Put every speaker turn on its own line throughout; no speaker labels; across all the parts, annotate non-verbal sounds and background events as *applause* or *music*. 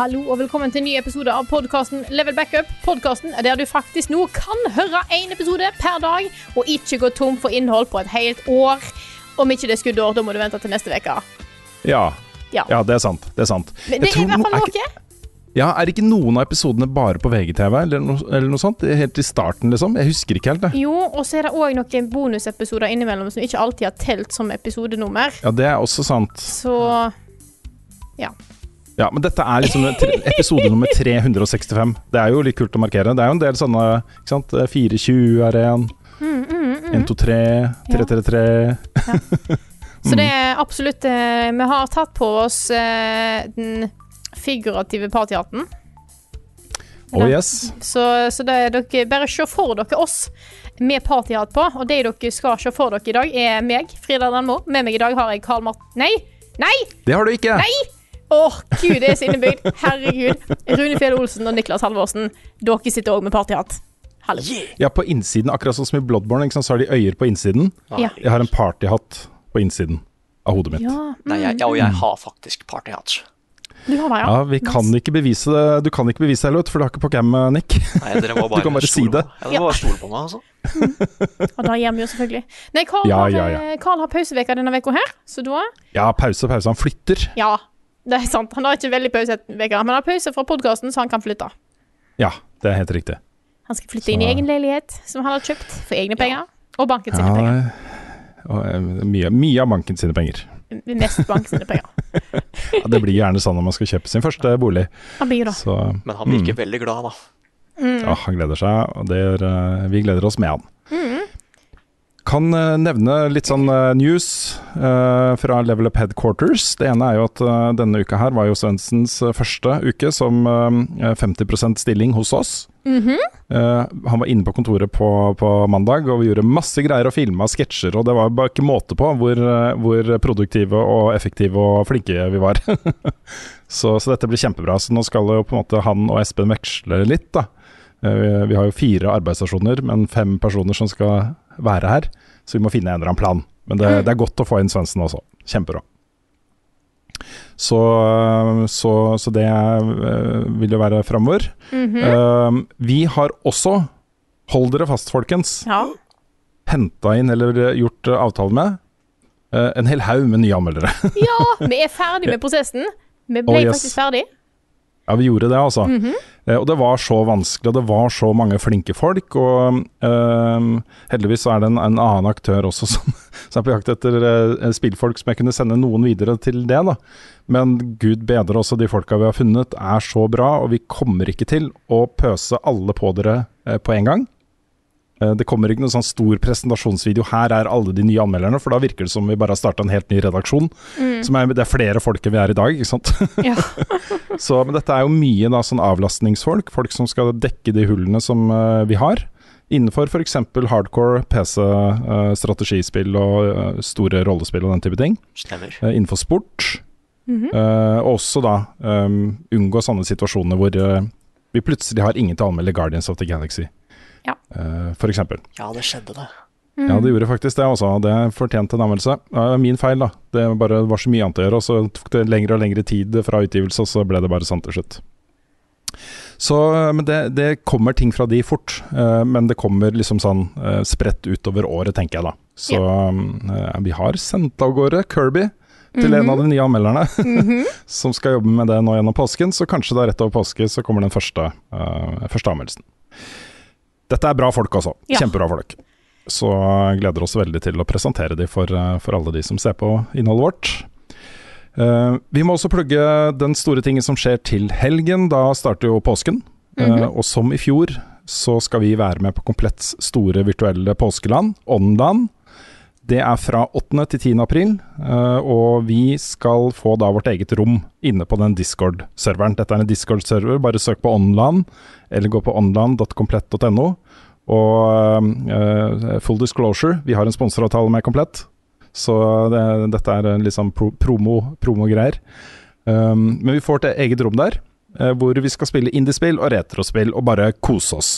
Hallo og velkommen til en ny episode av podkasten Level Backup. Podkasten er der du faktisk nå kan høre én episode per dag, og ikke gå tom for innhold på et helt år. Om ikke det er skuddår, da må du vente til neste uke.
Ja.
Ja.
ja, det er sant. Det er sant.
Men det er i hvert fall noe.
Ja, Er ikke noen av episodene bare på VGTV, eller noe, eller noe sånt? Helt i starten, liksom? Jeg husker ikke helt, det.
Jo, og så er det òg noen bonusepisoder innimellom som ikke alltid har telt som episodenummer.
Ja, det er også sant.
Så
Ja, Men dette er liksom episode nummer 365. Det er jo litt kult å markere. Det er jo en del sånne ikke sant? 420 er en.
mm,
123, 333
Så det er absolutt eh, Vi har tatt på oss eh, den figurative partyhatten.
Oh yes.
Så, så er dere bare se for dere oss med partyhatt på. Og det dere skal se for dere i dag, er meg, Frida Danmo. Med meg i dag har jeg Karl Mart... Nei! Nei!
Det har du ikke!
Nei! Åh, gud, det er så innebygd. Herregud. Rune Fjell Olsen og Niklas Halvorsen. Dere sitter òg med partyhatt. Hallo.
Ja, på innsiden, akkurat sånn som i Bloodborne, ikke sant? så har de øyer på innsiden.
Ja.
Jeg har en partyhatt på innsiden av hodet mitt.
Ja,
Nei, jeg, ja, og jeg har faktisk partyhats.
du har det, ja.
Ja, vi kan ikke bevise det. Du kan ikke bevise det, for du har ikke på cam, Nick.
Nei, dere må bare, *laughs*
Du kan bare si det.
Ja, dere må bare stole på meg, altså.
Og da gjør vi jo selvfølgelig. Nei, Karl
Ja,
har,
ja, ja.
eh, har pauseveka denne uka her, så da
Ja, pause, pause. Han flytter.
Ja, det er sant. Han har ikke veldig pauseveka, men han har pause fra podkasten, så han kan flytte.
Ja, det er helt riktig.
Han skal flytte inn i egen leilighet, som han har kjøpt for egne penger. Og banken sine penger.
og, eh, mye, mye av banken sine penger.
Mest bank sine penger. *laughs*
Ja, det blir gjerne sånn når man skal kjøpe sin første bolig.
Han blir da.
Så
Men han virker veldig glad, da.
ja, han gleder seg, og det gjør, eh, vi gleder oss med han. Kan eh, nevne litt sånn eh, news uh, fra Level Up Headquarters. Det ene er jo at uh, denne uka her var jo Svendsens første uke som uh, 50% stilling hos oss.
Mhm.
Eh, han var inne på kontoret på, på mandag, og vi gjorde masse greier og filma sketsjer. Og det var bare ikke måte på hvor, hvor produktive og effektive og flinke vi var. *laughs* så, så dette blir kjempebra. Så nå skal jo på en måte han og Espen veksle litt, da. Vi, vi har jo fire arbeidsstasjoner, men fem personer som skal være her. Så vi må finne en eller annen plan. Men det, det er godt å få inn Svendsen også. Kjempebra. Så, så, så det eh, vil jo være framover.
Mhm.
Eh, vi har også, hold dere fast folkens,
Ja.
henta inn eller gjort eh, avtale med en hel haug med nye anmeldere.
ja, vi er ferdig med *laughs* prosessen. Vi ble
Oh, yes.
faktisk ferdig.
Ja, vi gjorde det, altså.
Mhm.
Eh, og det var så vanskelig, og det var så mange flinke folk. Og eh, heldigvis så er det en, en annen aktør også som, *laughs* som er på jakt etter eh, spillfolk som jeg kunne sende noen videre til det, da. Men gud bedre også, de folka vi har funnet er så bra, og vi kommer ikke til å pøse alle på dere eh, på en gang. Eh, Det kommer ikke noen sånn stor presentasjonsvideo. Her er alle de nye anmelderne, for da virker det som vi bare har starta en helt ny redaksjon. Som er, det er flere folk enn vi er i dag, ikke sant.
Ja. *laughs*
Så, men dette er jo mye da, sånn avlastningsfolk, folk som skal dekke de hullene som uh, vi har. Innenfor f.eks. hardcore PC, eh, strategispill og uh, store rollespill og den type ting.
Stemmer.
Innenfor sport. Eh, og også da um, unngå sånne situasjoner hvor vi plutselig har ingen til å anmelde Guardians of the Galaxy.
Ja.
Eh, eksempel.
Ja, det skjedde, det.
Ja, det gjorde faktisk det også. Det fortjente en anmeldelse. Det var min feil, da. Det bare var så mye annet å gjøre, og så tok det lengre og lengre tid fra utgivelse, og så ble det bare sant til slutt. Så, men det, det kommer ting fra de fort, eh, men det kommer liksom sånn eh, spredt utover året, tenker jeg da. Så eh, vi har sendt av gårde Kirby til en av de nye anmelderne, *laughs* som skal jobbe med det nå gjennom påsken, så kanskje da rett over påske så kommer den første, eh, første anmeldelsen. Dette er bra folk altså.
Ja.
Kjempebra folk. Så gleder oss veldig til å presentere de for, eh, for alle de som ser på innholdet vårt. Uh, vi må også plugge den store tingen som skjer til helgen. Da starter jo påsken. Eh, og som i fjor så skal vi være med på Kompletts store virtuelle påskeland, Åndeland. Det er fra 8. til 10. april, eh, og vi skal få da vårt eget rom inne på den Discord-serveren. Dette er en Discord-server, bare søk på online, eller gå på online.komplett.no. Og uh, full disclosure, vi har en sponsoravtale med Komplett, så det, dette er liksom pro promo- promogreier. Um, men vi får et eget rom der, uh, hvor vi skal spille indiespill og retrospill og bare kose oss.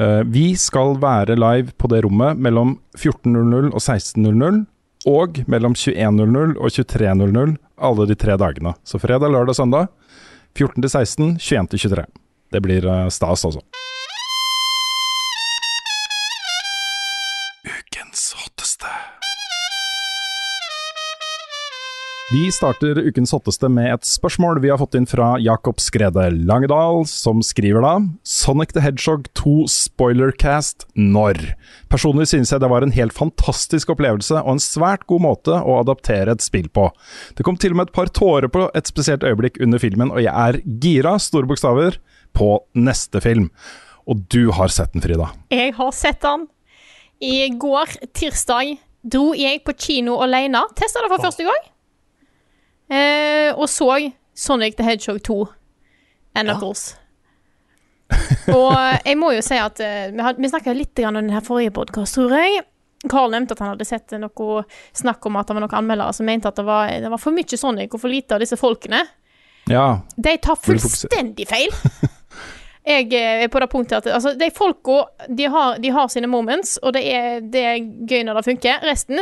Eh, vi skal være live på det rommet mellom 14.00 og 16.00, og mellom 21.00 og 23.00 alle de tre dagene. Så fredag, lørdag, søndag. 14 til 16, 21 til 23. Det blir eh, stas, altså. Vi starter ukens hotteste med et spørsmål vi har fått inn fra Jakob Skrede Langedal, som skriver da Sonic the Hedgehog 2 spoilercast når? Personlig synes jeg det var en helt fantastisk opplevelse og en svært god måte å adaptere et spill på. Det kom til og med et par tårer på et spesielt øyeblikk under filmen, og jeg er gira, store bokstaver, på neste film. Og du har sett den, Frida.
Jeg har sett den. I går, tirsdag, dro jeg på kino alene. Testa det for første gang. Eh, og så Sonic the Hedgehog 2 and Knuckles. og jeg må jo si at eh, vi, had- vi snakka litt om den her forrige podkast, tror jeg. Carl nevnte at han hadde sett noe snakk om at det var noen anmeldere som mente at det var, det var for mye Sonic og for lite av disse folkene.
Ja,
De tar fullstendig feil. Jeg eh, er på det punktet at altså, de folka de har, de har sine moments, og det er, det er gøy når det funker. Resten,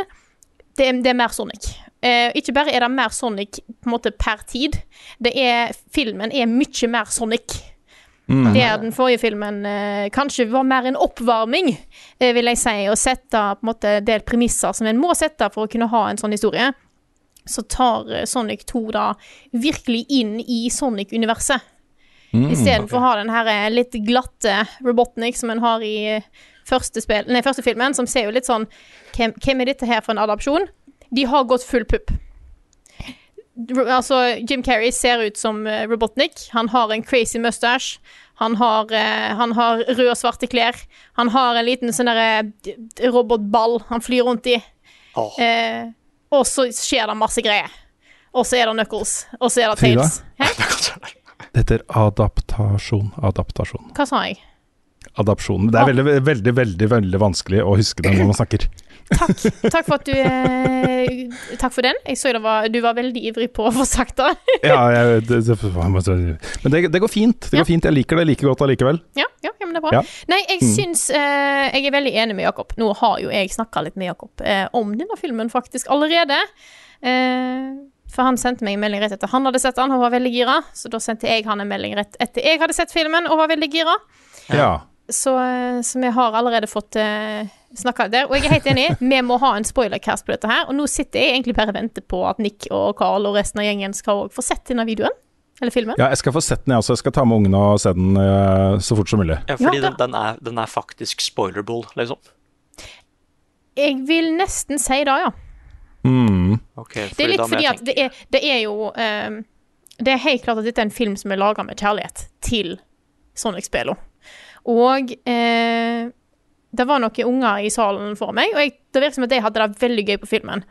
det det er mer Sonic. Eh, ikke bare er det mer Sonic på en måte per tid, det er, filmen er mye mer Sonic. Der den forrige filmen uh, kanskje var mer en oppvarming, uh, vil jeg si, å sette på en måte del premisser som en må sette for å kunne ha en sånn historie. Så tar Sonic 2 da virkelig inn i Sonic-universet. Istedenfor å ha den her litt glatte Robotnik som en har i første, spil, nei, første filmen, som ser jo litt sånn hvem, hvem er dette her for en adopsjon? De har gått full pupp. Altså, Jim Carrey ser ut som eh, Robotnik. Han har en crazy mustache. Han har, eh, han har røde og svarte klær. Han har en liten sånn derre d- robotball han flyr rundt i.
Oh.
Eh, og så skjer det masse greier. Og så er det Knuckles. Og så er det
Frida?
Tails. Hæ?
Det
det heter adaptasjon. Adaptasjon.
Hva sa jeg?
Adapsjon. Det er veldig, veldig, veldig, veldig vanskelig å huske det når man snakker. *clears throat*
Takk. Takk for at du eh, Takk for den. Jeg så det var, du var veldig ivrig på å få sagt det. *laughs*
Ja, jeg, det, men det, det går fint. Det
Ja.
går fint. Jeg liker det like godt allikevel.
Ja, ja, ja men det er bra.
Ja.
Nei, jeg syns eh, Jeg er veldig enig med Jakob. Nå har jo jeg snakka litt med Jakob eh, om denne filmen faktisk allerede. Eh, for han sendte meg en melding rett etter han hadde sett den og var veldig gira. Så da sendte jeg han en melding rett etter jeg hadde sett filmen og var veldig gira.
Ja.
Så, eh, så vi har allerede fått uh, snakka der. Og jeg er helt enig, vi må ha en spoilercast på dette her. Og nå sitter jeg egentlig bare og venter på at Nick og Carl og resten av gjengen skal få sett denne videoen. Eller filmen.
ja, jeg skal få sett den, jeg også. Jeg skal ta med ungene og se den uh, så fort som mulig.
Ja, fordi
Ja,
den, den, er, den er faktisk spoilerbull, liksom.
Jeg vil nesten si det, ja.
Mm.
Okay,
Det er litt fordi at det er, det er jo um, Det er helt klart at dette er en film som er laga med kjærlighet til Sonic-spillene. Og eh, det var noen unger i salen for meg, og jeg, det virker som at de hadde det veldig gøy på filmen.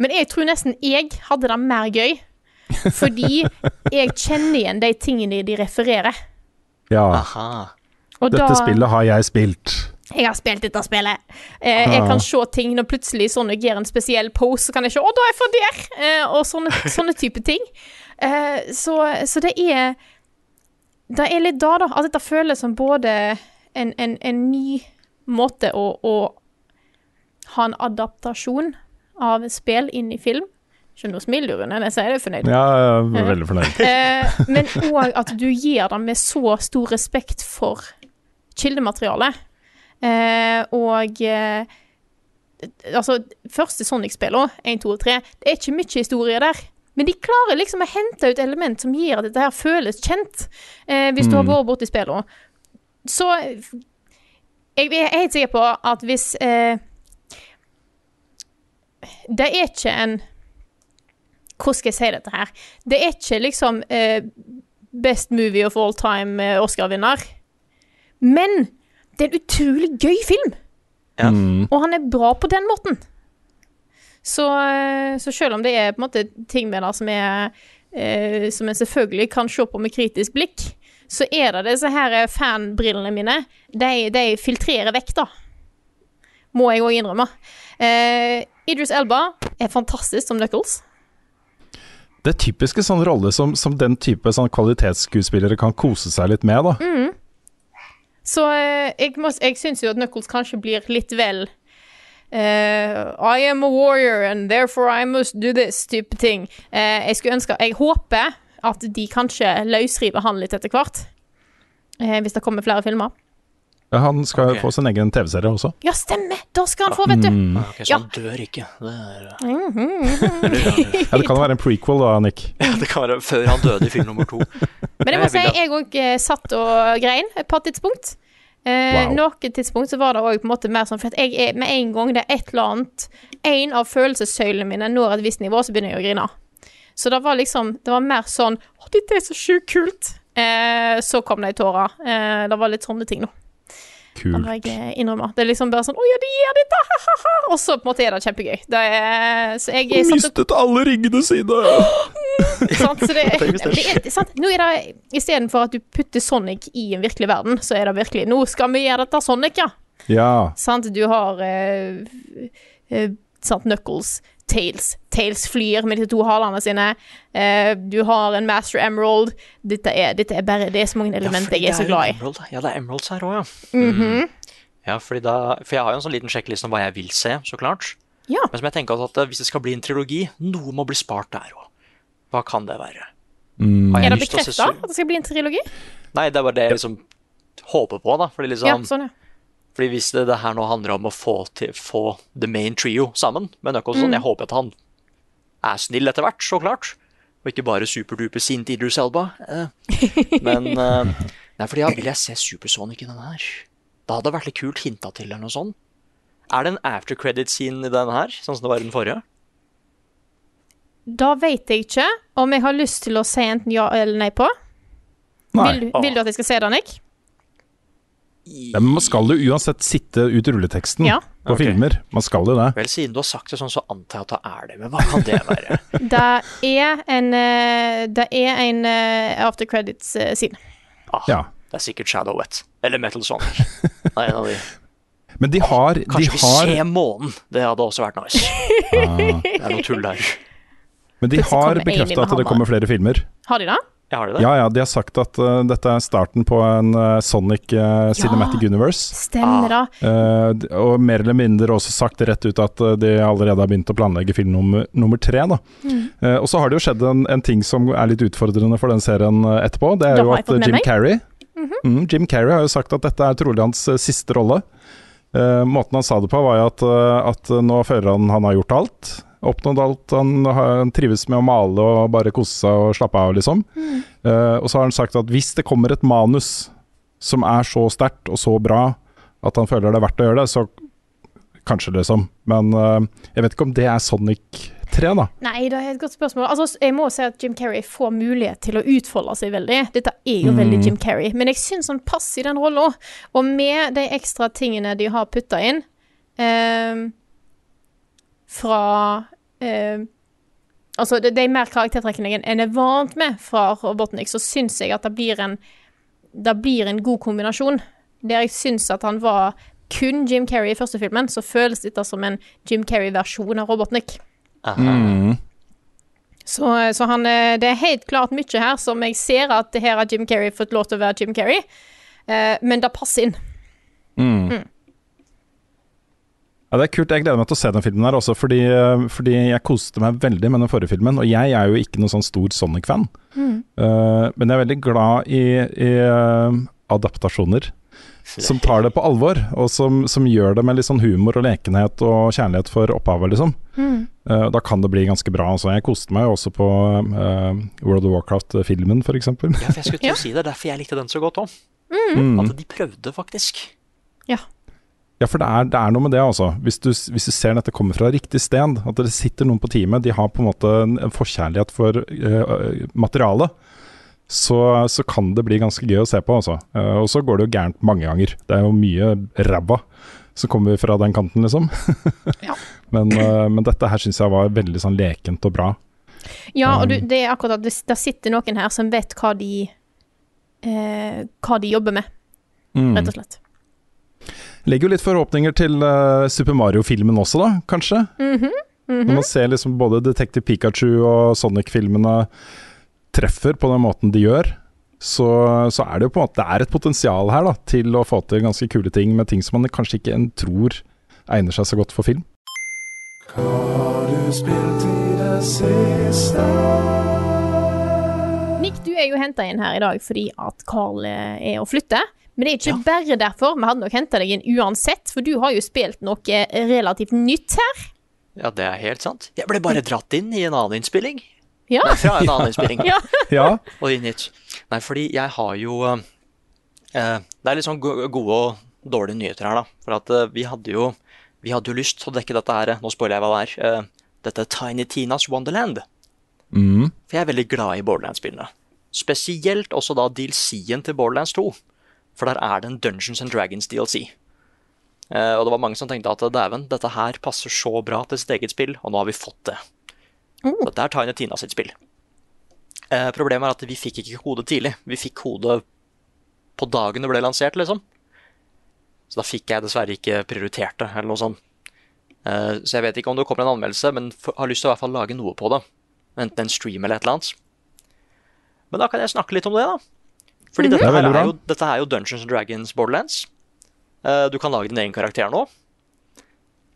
Men jeg tror nesten jeg hadde det mer gøy, *laughs* fordi jeg kjenner igjen de tingene de refererer.
Ja.
Aha.
Og
Dette
da,
spillet har jeg spilt.
Jeg har spilt dette spillet. Eh, jeg kan se ting når plutselig Sonic gjør en spesiell pose, så kan jeg se 'Å, da er jeg fra der!' Eh, og sånne, *laughs* sånne type ting. Eh, så, så det er Det er litt da, da. At dette føles som både en, en, en ny måte å, å ha en adaptasjon av spill inn i film. Skjønner du smiler du, Rune? Jeg sier jeg er fornøyd.
Ja, jeg er veldig fornøyd. *laughs*
Eh, men òg at du gir det med så stor respekt for kildematerialet. Eh, og eh, Altså, første Sonic-spillene, 1, 2 og 3, det er ikke mye historie der. Men de klarer liksom å hente ut element som gjør at dette her føles kjent, eh, hvis du har vært borti spillene. Så jeg er helt sikker på at hvis eh, Det er ikke en Hvordan skal jeg si dette her? Det er ikke liksom eh, Best movie of all time eh, Oscar-vinner. Men det er en utrolig gøy film.
Ja.
Og han er bra på den måten. Så, eh, så selv om det er på en måte ting med det som er eh, Som jeg selvfølgelig kan se på med kritisk blikk, så er det disse her fanbrillene mine. De, de filtrerer vekk, da. Må jeg òg innrømme. Eh, Idris Elba er fantastisk som Knuckles.
Det er typiske sånn rolle som, som den type sånn kvalitetsskuespillere kan kose seg litt med, da.
Så eh, jeg, må, jeg syns jo at Knuckles kanskje blir litt vel eh, I am a warrior and therefore I must do this type ting. Uh, jeg skulle ønske Jeg håper at de kanskje løsriver han litt etter hvert. Uh, hvis det kommer flere filmer.
Ja, Han skal
okay.
få sin egen TV-serie også.
Ja, stemmer! Da skal han få, vet du.
Mm. Okay, så
Ja.
han dør ikke. Det, er,
Ja, Det kan være en prequel da, Nick. *laughs*
det kan være før han døde i film nummer to.
Men jeg må
Jeg
si, jeg òg satt og grein på et tidspunkt. Eh,
Wow.
Noe tidspunkt så var det òg på en måte mer sånn For at jeg er med en gang det er et eller annet En av følelsessøylene mine når et visst nivå, så begynner jeg å grine. Så det var liksom Det var mer sånn Å, dette er så sjukt kult. Eh, så kom det i tårer. Eh, det var litt sånne ting, da.
Kult.
jeg innrømmer. Det er liksom bare sånn Å ja, de gjør dette! Og så på en måte er det kjempegøy. Det er, så jeg er Mistet opp
alle ringene sine! *gasps*
Sant? Så det, *laughs*
det
det er, sant? Nå er det Istedenfor at du putter Sonic i en virkelig verden, så er det virkelig Nå skal vi gjøre dette Sonic, ja.
Ja.
Sant? Du har eh, eh, sant? Knuckles, Tails. Tales flyr med de to halene sine. Uh, du har en Master Emerald. Dette er, dette er bare Det er så mange elementer jeg er så glad i.
Emerald. Ja, det er Emeralds her òg, ja.
Mhm.
ja fordi da, for jeg har jo en sånn liten sjekkliste om hva jeg vil se, så klart.
Ja.
Men som jeg tenker at eh, hvis det skal bli en trilogi, noe må bli spart der òg. Hva kan det være?
Mm.
Har jeg
Er det bekrefta at det skal bli en trilogi?
Nei, det er bare det jeg liksom håper på, da. Fordi, liksom,
Ja, sånn, ja.
Fordi hvis det, det her nå handler om å få, til, få the main trio sammen med Knuckles mm. jeg håper at han er snill etter hvert, så klart. Og ikke bare superduper sint Idris Elba. Eh. *laughs* Men eh, Nei, fordi ja, vil jeg se Supersonic i den her? Da hadde det vært litt kult hinta til eller noe sånt. Er det en after credit-scene i den her, sånn som det var i den forrige?
Da vet jeg ikke om jeg har lyst til å se enten ja eller nei på.
Nei.
Vil, du- vil du at jeg skal se det, Nick?
Ja, men man skal jo uansett sitte ut rulleteksten
Ja.
på
okay.
filmer. Man skal jo det.
Vel, siden du har sagt det sånn, så antar jeg at det er det. Men hva kan det være? *laughs*
Det er en eh, Det er en eh, after credits-scene.
Ah,
Ja.
Det er sikkert Shadow Wet. Eller Metal Sonic. *laughs* Det er en av de.
Men de har, de
Kanskje vi
har,
ser månen? Det hadde også vært nice. Det er noe tull der.
men de
Plutselig
har bekrefta at det kommer flere filmer.
Har de det?
Jeg har det det?
Ja, ja, de har sagt at uh, dette er starten på en uh, Sonic uh, Cinematic Universe.
Stemmer det.
Uh, d- og mer eller mindre også sagt rett ut at uh, de allerede har begynt å planlegge film nummer, nummer tre. Da.
Mm.
Uh, og så har det jo skjedd en, en ting som er litt utfordrende for den serien uh, etterpå. Det er
da
jo at Jim. Carrey mm, Jim Carrey har jo sagt at dette er trolig hans uh, siste rolle. Uh, måten han sa det på, var jo at, uh, at nå føler han han har gjort alt. Oppnådd alt. Han, han trives med å male og bare kose seg og slappe av, liksom. Uh, og så har han sagt at hvis det kommer et manus som er så sterkt og så bra at han føler det er verdt å gjøre det, så kanskje, liksom. Men uh, jeg vet ikke om det er Sonic 3, da.
Nei, det er et godt spørsmål. Altså, jeg må si at Jim Carrey får mulighet til å utfolde seg veldig. Dette er jo veldig Jim Carrey, men jeg syns han passer i den rolla. Og med de ekstra tingene de har putta inn ehm, fra eh, Altså, de, de mer karaktertrekkene enn jeg er vant med fra Robotnik, så syns jeg at det blir en Det blir en god kombinasjon. Der jeg syns at han var kun Jim Carrey i første filmen, så føles dette som en Jim Carrey-versjon av Robotnik.
Mm.
Så, så han, eh, det er helt klart mye her som jeg ser at det her har Jim Carrey fått lov til å være Jim Carrey. Eh, men det passer inn.
Ja, Det er kult. Jeg gleder meg til å se den filmen her også, fordi, uh, fordi jeg koste meg veldig med den forrige filmen. Og jeg er jo ikke noen sånn stor Sonic-fan, Uh, men jeg er veldig glad i, i uh, adaptasjoner. Som tar det på alvor, og som, som gjør det med litt sånn humor og lekenhet og kjærlighet for opphavet, liksom. Uh, da kan det bli ganske bra. Altså, jeg koste meg jo også på uh, World of Warcraft-filmen, f.eks.
Ja, for jeg skulle til å *laughs* si det. Derfor jeg likte den så godt òg.
Mm.
At de prøvde, faktisk.
Ja.
Ja, for det er, det er noe med det, altså. Hvis du, hvis du ser dette kommer fra riktig sted, at det sitter noen på teamet, de har på en måte en, forkjærlighet for uh, materialet, så, så, kan det bli ganske gøy å se på, altså. Uh, og så går det jo gærent mange ganger. Det er jo mye ræva som kommer fra den kanten, liksom. *laughs*
Ja.
men, uh, men, dette her syns jeg var veldig sånn lekent og bra.
Ja, og du, det er akkurat at det, det sitter noen her som vet hva de Hva de jobber med,
Mm.
rett og slett.
Legger jo litt forhåpninger til uh, Super Mario-filmen også, da, kanskje.
Mhm, mhm.
Når man ser liksom både Detective Pikachu og Sonic-filmene treffer på den måten de gjør, så, så, er det jo på en måte Det er et potensial her da, til å få til ganske kule ting med ting som man kanskje ikke en tror egner seg så godt for film.
Hva har du spilt i det siste?
Nick, du er jo henta inn her i dag fordi at Carl eh, er å flytte. Men det er ikke bare derfor. Vi hadde nok henta deg inn uansett, for du har jo spilt noe relativt nytt her.
Ja, det er helt sant. Jeg ble bare dratt inn i en annen innspilling.
Ja.
Nei, fra en annen innspilling. *laughs*
ja.
ja. *laughs*
Og inn hit. Nei, fordi jeg har jo uh, Det er litt sånn gode og dårlige nyheter her, da. For at uh, vi hadde jo Vi hadde jo lyst til å dekke dette her, nå spoiler jeg hva det er. Uh, dette Tiny Tinas Wonderland.
Mm.
For jeg er veldig glad i Borderlands-spillene. Spesielt også da DLC-en til Borderlands 2. For der er det en Dungeons and Dragons DLC. Uh, og det var mange som tenkte at dæven, dette her passer så bra til sitt eget spill, og nå har vi fått det. Mm. Der er Tiny Tina sitt spill. Uh, problemet er at vi fikk ikke kode tidlig. Vi fikk kode på dagen det ble lansert, liksom. Så da fikk jeg dessverre ikke prioritert det, eller noe sånt. Uh, så jeg vet ikke om det kommer en anmeldelse, men har lyst til å i hvert fall lage noe på det. Enten en stream eller et eller annet. Men da kan jeg snakke litt om det, da. Fordi
Mm.
dette,
er
her er jo, dette er jo Dungeons and Dragons Borderlands. Eh, du kan lage din egen karakter nå.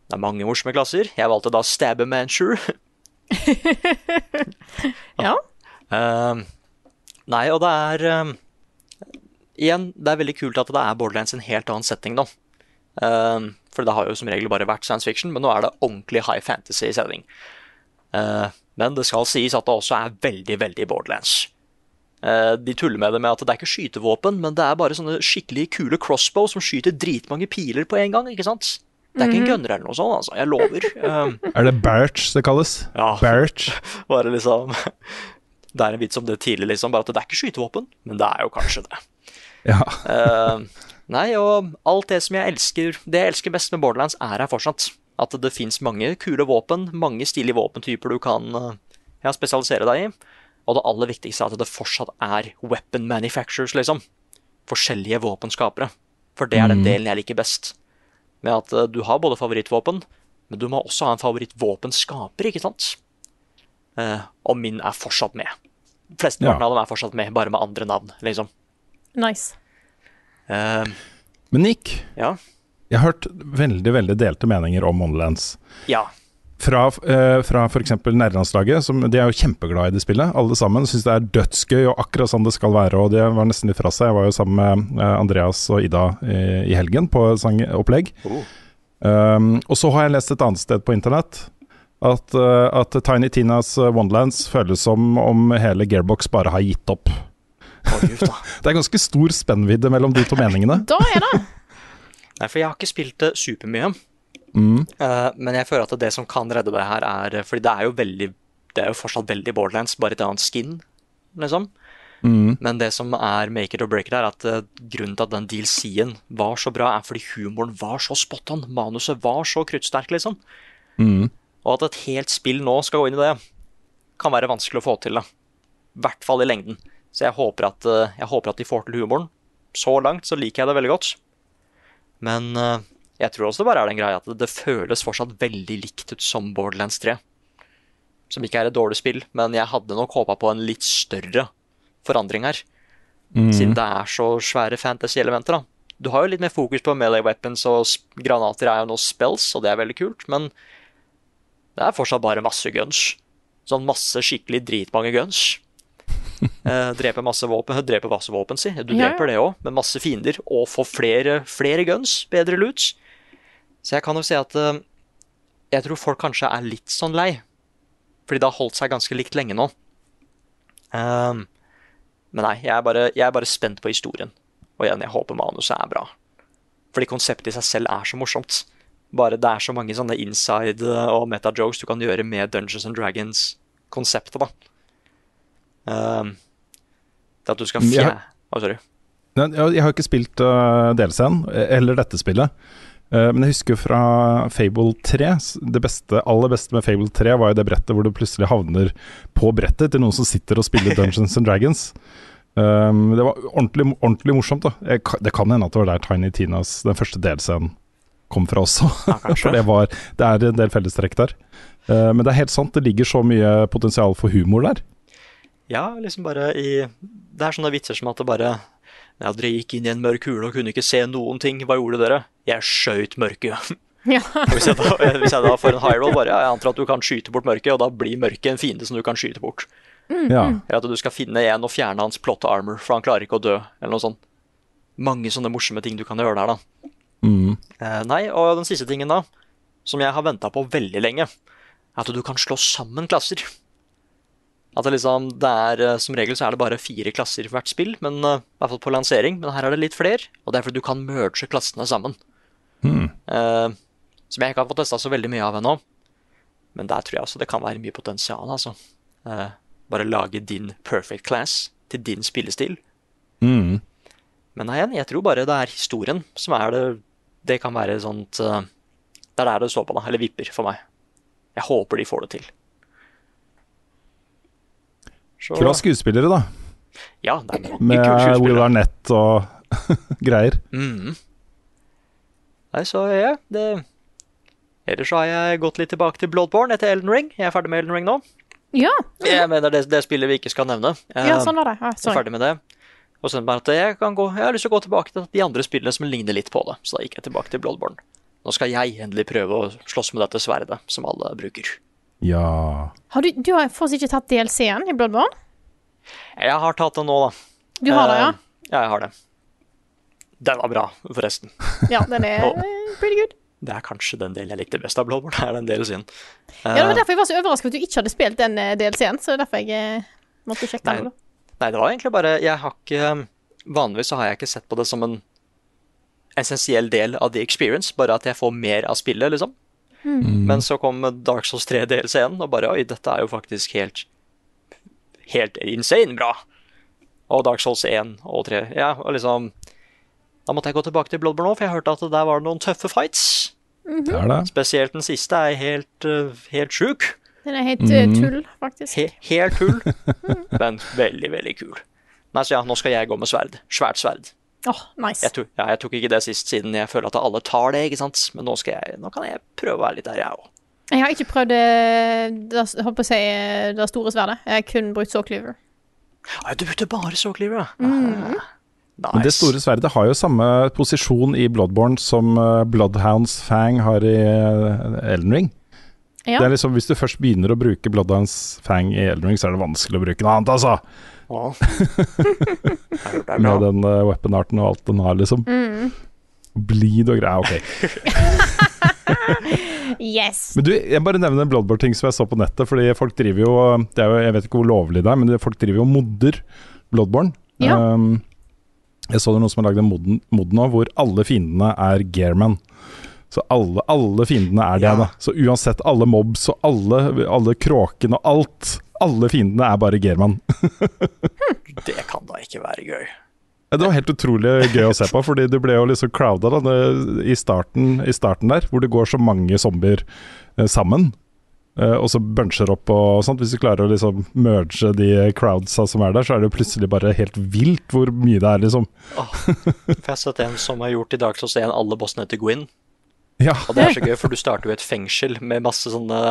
Det er mange morsomme klasser. Jeg valgte da Stabbermancher. *laughs*
Ja.
Uh, *laughs* nei, og det er uh, Igjen, det er veldig kult at det er Borderlands en helt annen setting nå. Uh, for det har jo som regel bare vært science fiction, men nå er det ordentlig high fantasy-setting. Eh, men det skal sies at det også er veldig, veldig Borderlands. Eh, de tuller med det med at det er ikke skytevåpen, men det er bare sånne skikkelig kule crossbow som skyter dritmange piler på en gang. ikke sant? Det er ikke en gunner eller noe sånt, altså. Jeg lover. *laughs* Eh,
Er det Barch det kalles?
Ja.
Barch. *laughs*
bare liksom *laughs* Det er en vits om det tidlig, liksom. Bare at det er ikke skytevåpen, men det er jo kanskje det.
Ja.
uh, nei, og alt det som jeg elsker Det jeg elsker best med Borderlands, er her fortsatt. At det fins mange kule våpen, mange stilige våpentyper du kan ja, spesialisere deg i. Og det aller viktigste er at det fortsatt er weapon manufacturers, liksom. Forskjellige våpenskapere. For det er den
Mm.
delen jeg liker best. Med at eh, du har både favorittvåpen, men du må også ha en favorittvåpenskaper, ikke sant? Eh, og min er fortsatt med. Flesteparten
Ja.
av dem er fortsatt med, bare med andre navn, liksom.
Nice.
Uh,
Men Nick,
ja.
jeg har hørt veldig veldig delte meninger om Wonderlands.
Ja.
Fra, eh, fra f.eks. nærlandslaget. som de er jo kjempeglade i det spillet. Alle sammen syns det er dødsgøy og akkurat sånn det skal være. Og de var nesten litt fra seg. Jeg var jo sammen med eh, Andreas og Ida i, i helgen på et sangopplegg.
Oh.
Um, og så har jeg lest et annet sted på internett at, eh, at Tiny Tinas eh, Wonderlands føles som om hele Gearbox bare har gitt opp.
Oh, *laughs*
Det er ganske stor spennvidde mellom de to meningene. *laughs*
Da er det.
Nei, for jeg har ikke spilt det supermye.
Mm.
Uh, men jeg føler at det som kan redde det her, er Fordi det er jo veldig Det er jo fortsatt veldig Borderlands, bare et annet skin, liksom.
Mm.
Men det som er make it or break it, er at uh, grunnen til at den DLC-en var så bra, er fordi humoren var så spot on. Manuset var så kruttsterkt, liksom.
Mm.
Og at et helt spill nå skal gå inn i det, kan være vanskelig å få til. da. I hvert fall i lengden. Så jeg håper, at, jeg håper at de får til humoren. Så langt så liker jeg det veldig godt. Men uh, jeg tror også det bare er den greia at det, det føles fortsatt veldig likt ut som Borderlands 3. Som ikke er et dårlig spill, men jeg hadde nok håpa på en litt større forandring her.
Mm.
Siden det er så svære fantasy-elementer. da. Du har jo litt mer fokus på melee weapons, og granater er jo nå spells, og det er veldig kult, men det er fortsatt bare masse guns. Sånn masse skikkelig dritmange guns. *laughs* Eh, dreper masse våpen, *laughs* dreper masse våpen, si. Du
dreper ja.
det òg, med masse fiender, og får flere, flere guns, bedre loot. Så jeg kan jo si at eh, jeg tror folk kanskje er litt sånn lei. Fordi det har holdt seg ganske likt lenge nå. Um, men nei, jeg er, bare, jeg er bare spent på historien. Og igjen, jeg håper manuset er bra. Fordi konseptet i seg selv er så morsomt. Bare det er så mange sånne inside og meta-jokes du kan gjøre med Dungeons and Dragons-konseptet, da. Um, det at du skal
Men jeg
fje...
har-
sorry.
Jeg jeg har ikke spilt uh, DLC-en, eller dette spillet. Eh, men jeg husker jo fra Fable 3 Det beste, aller beste med Fable 3 var jo det brettet hvor du plutselig havner på brettet til noen som sitter og spiller *laughs* Dungeons and Dragons. Um, det var ordentlig, ordentlig morsomt. da Det kan hende at det var der Tiny Tinas, den første DLC-en, kom fra også.
Ja. *laughs*
For det, var, det er en del fellestrekk der. Uh, men det er helt sant, det ligger så mye potensial for humor der.
Ja, liksom bare i Det er sånne vitser som at det bare ja, Dere gikk inn i en mørk hule og kunne ikke se noen ting. Hva gjorde dere? Jeg skjøt mørket. *laughs*
Ja.
Hvis, jeg da, hvis jeg da får en high roll, bare jeg antar at du kan skyte bort mørket, og da blir mørket en fiende som du kan skyte bort.
Ja.
Eller at du skal finne en og fjerne hans plot armor, for han klarer ikke å dø, eller noe sånt. Mange sånne morsomme ting du kan gjøre der, da.
Mm.
Eh, nei, og den siste tingen, da, som jeg har venta på veldig lenge, er at du kan slå sammen klasser. At det liksom, det er, eh, Som regel så er det bare fire klasser for hvert spill, men eh, i hvert fall på lansering. Men her er det litt flere, og det er fordi du kan merge klassene sammen. Eh, som jeg ikke har fått testa så veldig mye av ennå. Men der tror jeg også det kan være mye potensial. altså. Uh, bare lage din perfect class til din spillestil.
Mm.
Men igjen, jeg tror bare det er historien som er det Det kan være sånt uh, Det er der det står på, da. Eller vipper for meg. Jeg håper de får det til. Så,
Kula skuespillere, da.
Ja, det er mange
Med Will. Arnett og *laughs* greier.
Mm. Nei, så ja, det Ellers så har jeg gått litt tilbake til Bloodborne etter Elden Ring. Jeg er ferdig med Elden Ring nå.
Ja,
Jeg mener det, det spillet vi ikke skal nevne. Eh,
ja sånn var det. Ja,
Jeg er ferdig med det. Og så er bare at jeg, kan gå, jeg har lyst til å gå tilbake til de andre spillene som ligner litt på det. Så da gikk jeg tilbake til Bloodborne. Nå skal jeg endelig prøve å slåss med dette sverdet som alle bruker.
Ja
Har du, du har fortsatt ikke tatt DLC-en i Bloodborne?
Jeg har tatt den nå, da.
Du har det, ja?
Eh, Ja, jeg har det. Den var bra, forresten. *laughs*
Ja, den er eh, pretty good.
Det er kanskje den delen jeg likte best av Bloodborne. *laughs* er den DLC-en.
Ja, det var derfor jeg var så overrasket at du ikke hadde spilt den eh, DLC-en, så det er derfor jeg eh, måtte sjekke
Nei,
den.
nei, det var egentlig bare Jeg har ikke Vanligvis så har jeg ikke sett på det som en essensiell del av the experience, bare at jeg får mer av spillet, liksom. Men så kom Dark Souls 3 DLC-en, og bare Oi, dette er jo faktisk helt Helt insane bra. Og Dark Souls 1 og 3. Ja, og liksom Da måtte jeg gå tilbake til Bloodborne nå, for jeg hørte at der var det noen tøffe fights.
Mm -hmm. det.
Spesielt den siste er helt, uh, helt sjuk.
Den er helt eh, tull, faktisk.
He helt tull, *laughs* men veldig, veldig kul. Nei, så ja, nå skal jeg gå med sverd. Svært sverd.
Åh, nice.
Jeg, tok- ja, jeg tok ikke det sist, siden jeg føler at alle tar det, ikke sant. Men nå, skal jeg, nå kan jeg prøve å være litt der, jeg òg.
Jeg har ikke prøvd det, si, eh, det store sverdet. Jeg har kun brukt Sawcleaver.
Du brukte bare Soulcleaver, ja.
Mm.
Nice.
Men det store sverdet har jo samme posisjon i Bloodborne som eh, Bloodhounds Fang har i eh, Elden Ring.
Ja.
Det er liksom, Hvis du først begynner å bruke Bloodhounds Fang i Elden Ring, så er det vanskelig å bruke noe annet, altså.
Ja. *laughs*
Med den uh, weapon-arten og alt den har, liksom.
Mm.
Bleed og greier. Ok. *laughs*
Yes.
Men du, jeg bare nevner en Bloodborne-ting som jeg så på nettet. Fordi folk driver jo, det er jo Jeg vet ikke hvor lovlig det er, men folk driver jo og modder Bloodborne.
Ja.
Um, jeg så det noen som har lagd en mod nå hvor alle fiendene er Gearman. Så alle, alle fiendene er det,
Ja.
da. Så uansett alle mobs og alle, alle kråkene og alt Alle fiendene er bare German.
Det kan da ikke være gøy.
Det var helt utrolig gøy å se på, fordi du ble jo liksom crowda da, i, starten, i starten der, hvor det går så mange zombier eh, sammen. eh, og så buncher opp og sånt. Hvis du klarer å liksom merge de crowdsa som er der, så er det jo plutselig bare helt vilt hvor mye det er, liksom.
Oh, for jeg har sett en som har gjort i Dark Souls 1 alle bossene til Gwyn.
Ja,
Og det er så gøy, for du starter jo et fengsel med masse sånne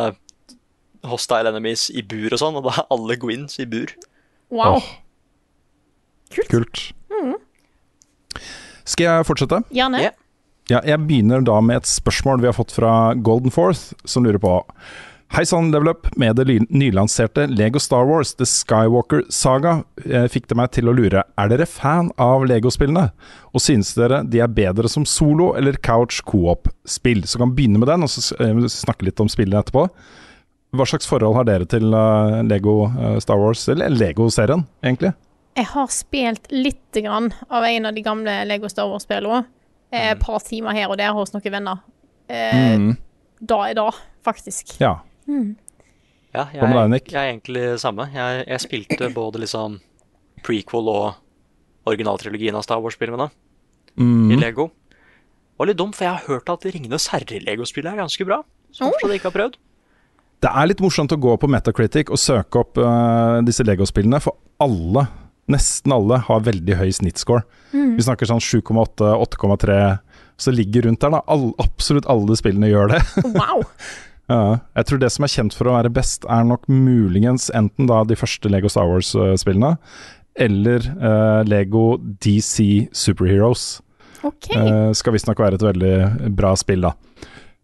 hostile enemies i bur og sånn, og da er alle Gwyns i bur.
Wow.
Åh. kult. Skal jeg fortsette?
Gjerne.
Ja.
Ja, jeg begynner da med et spørsmål vi har fått fra Golden Forth, som lurer på Hei sann, Level Up. Med det nylanserte Lego Star Wars The Skywalker Saga fikk det meg til å lure Er dere fan av Lego-spillene? Og synes dere de er bedre som solo- eller couch co-op-spill? Så kan vi begynne med den, og så eh, snakke litt om spillene etterpå. Hva slags forhold har dere til eh, Lego eh, Star Wars, eller Lego-serien, egentlig?
Jeg har spilt lite grann av en av de gamle Lego Star Wars-spillene. eh, et par timer her og der hos noen venner. Eh,
Mm.
Da er da, faktisk.
Ja.
Ja, jeg,
Nick?
jeg er egentlig samme. Jeg, jeg spilte både liksom prequel og originaltrilogien av Star Wars-filmene
Mm.
i Lego. Det var litt dumt, for jeg har hørt at Ringenes herre-legospillet er ganske bra. Som fortsatt ikke har prøvd.
Det er litt morsomt å gå på Metacritic og søke opp uh, disse Lego-spillene, for alle, nesten alle, har veldig høy snittscore. Vi snakker sånn 7,8, 8,3, så ligger rundt der, da. All, absolutt alle spillene gjør det.
Wow! *laughs*
Ja, jeg tror det som er kjent for å være best, er nok muligens enten da de første Lego Star Wars-spillene, eller uh, Lego DC Superheroes.
OK.
Uh, skal visstnok være et veldig bra spill, da.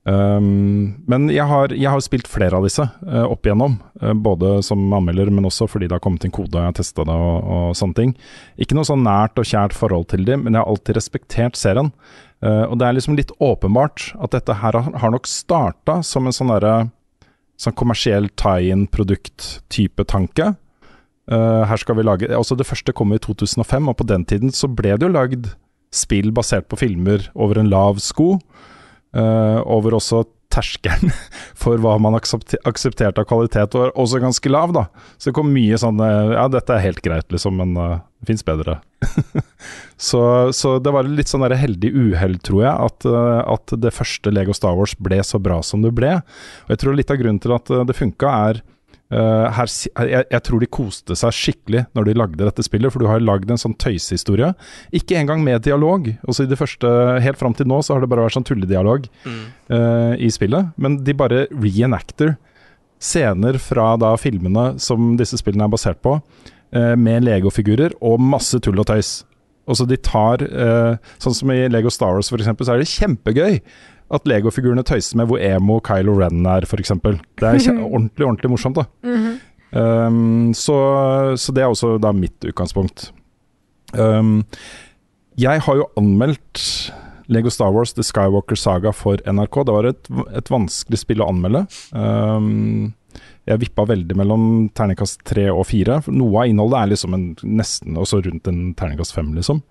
Um, men jeg har, jeg har spilt flere av disse uh, opp igjennom, uh, både som anmelder, men også fordi det har kommet inn kode, jeg har testa det og, og sånne ting. Ikke noe sånn nært og kjært forhold til dem, men jeg har alltid respektert serien. Uh, og det er liksom litt åpenbart at dette her har, har nok starta som en sånn derre sånn kommersiell tie-in-produkt-type tanke. Her skal vi lage Også Det første kom i 2005, og på den tiden så ble det jo lagd spill basert på filmer over en lav sko. Eh, over også terskelen *laughs* for hva man aksepte- aksepterte av kvalitet var også ganske lav, da. Så det kom mye sånn eh, Ja, dette er helt greit, liksom, men uh, det fins bedre. *laughs* så, så det var litt sånn heldig uhell, tror jeg, at, at det første Lego Star Wars ble så bra som det ble. Og jeg tror litt av grunnen til at det funka, er eh, her, jeg, jeg tror de koste seg skikkelig når de lagde dette spillet, for du har lagd en sånn tøysehistorie. Ikke engang med dialog. Også i det første, Helt fram til nå så har det bare vært sånn tulledialog eh, i spillet, men de bare reenacter scener fra da filmene som disse spillene er basert på, uh, med legofigurer og masse tull og tøys. Og så de tar eh, Sånn som i Lego Star Wars, for eksempel, så er det kjempegøy at legofigurene tøyser med hvor emo Kylo Ren er, f.eks. Det er *laughs* ordentlig, ordentlig morsomt, da. Um, så, så det er også da mitt utgangspunkt. Um, jeg har jo anmeldt Lego Star Wars The Skywalker Saga for NRK. Det var et, et vanskelig spill å anmelde. Um, jeg vippa veldig mellom terningkast tre og fire. Noe av innholdet er liksom en, nesten også rundt en terningkast fem, liksom.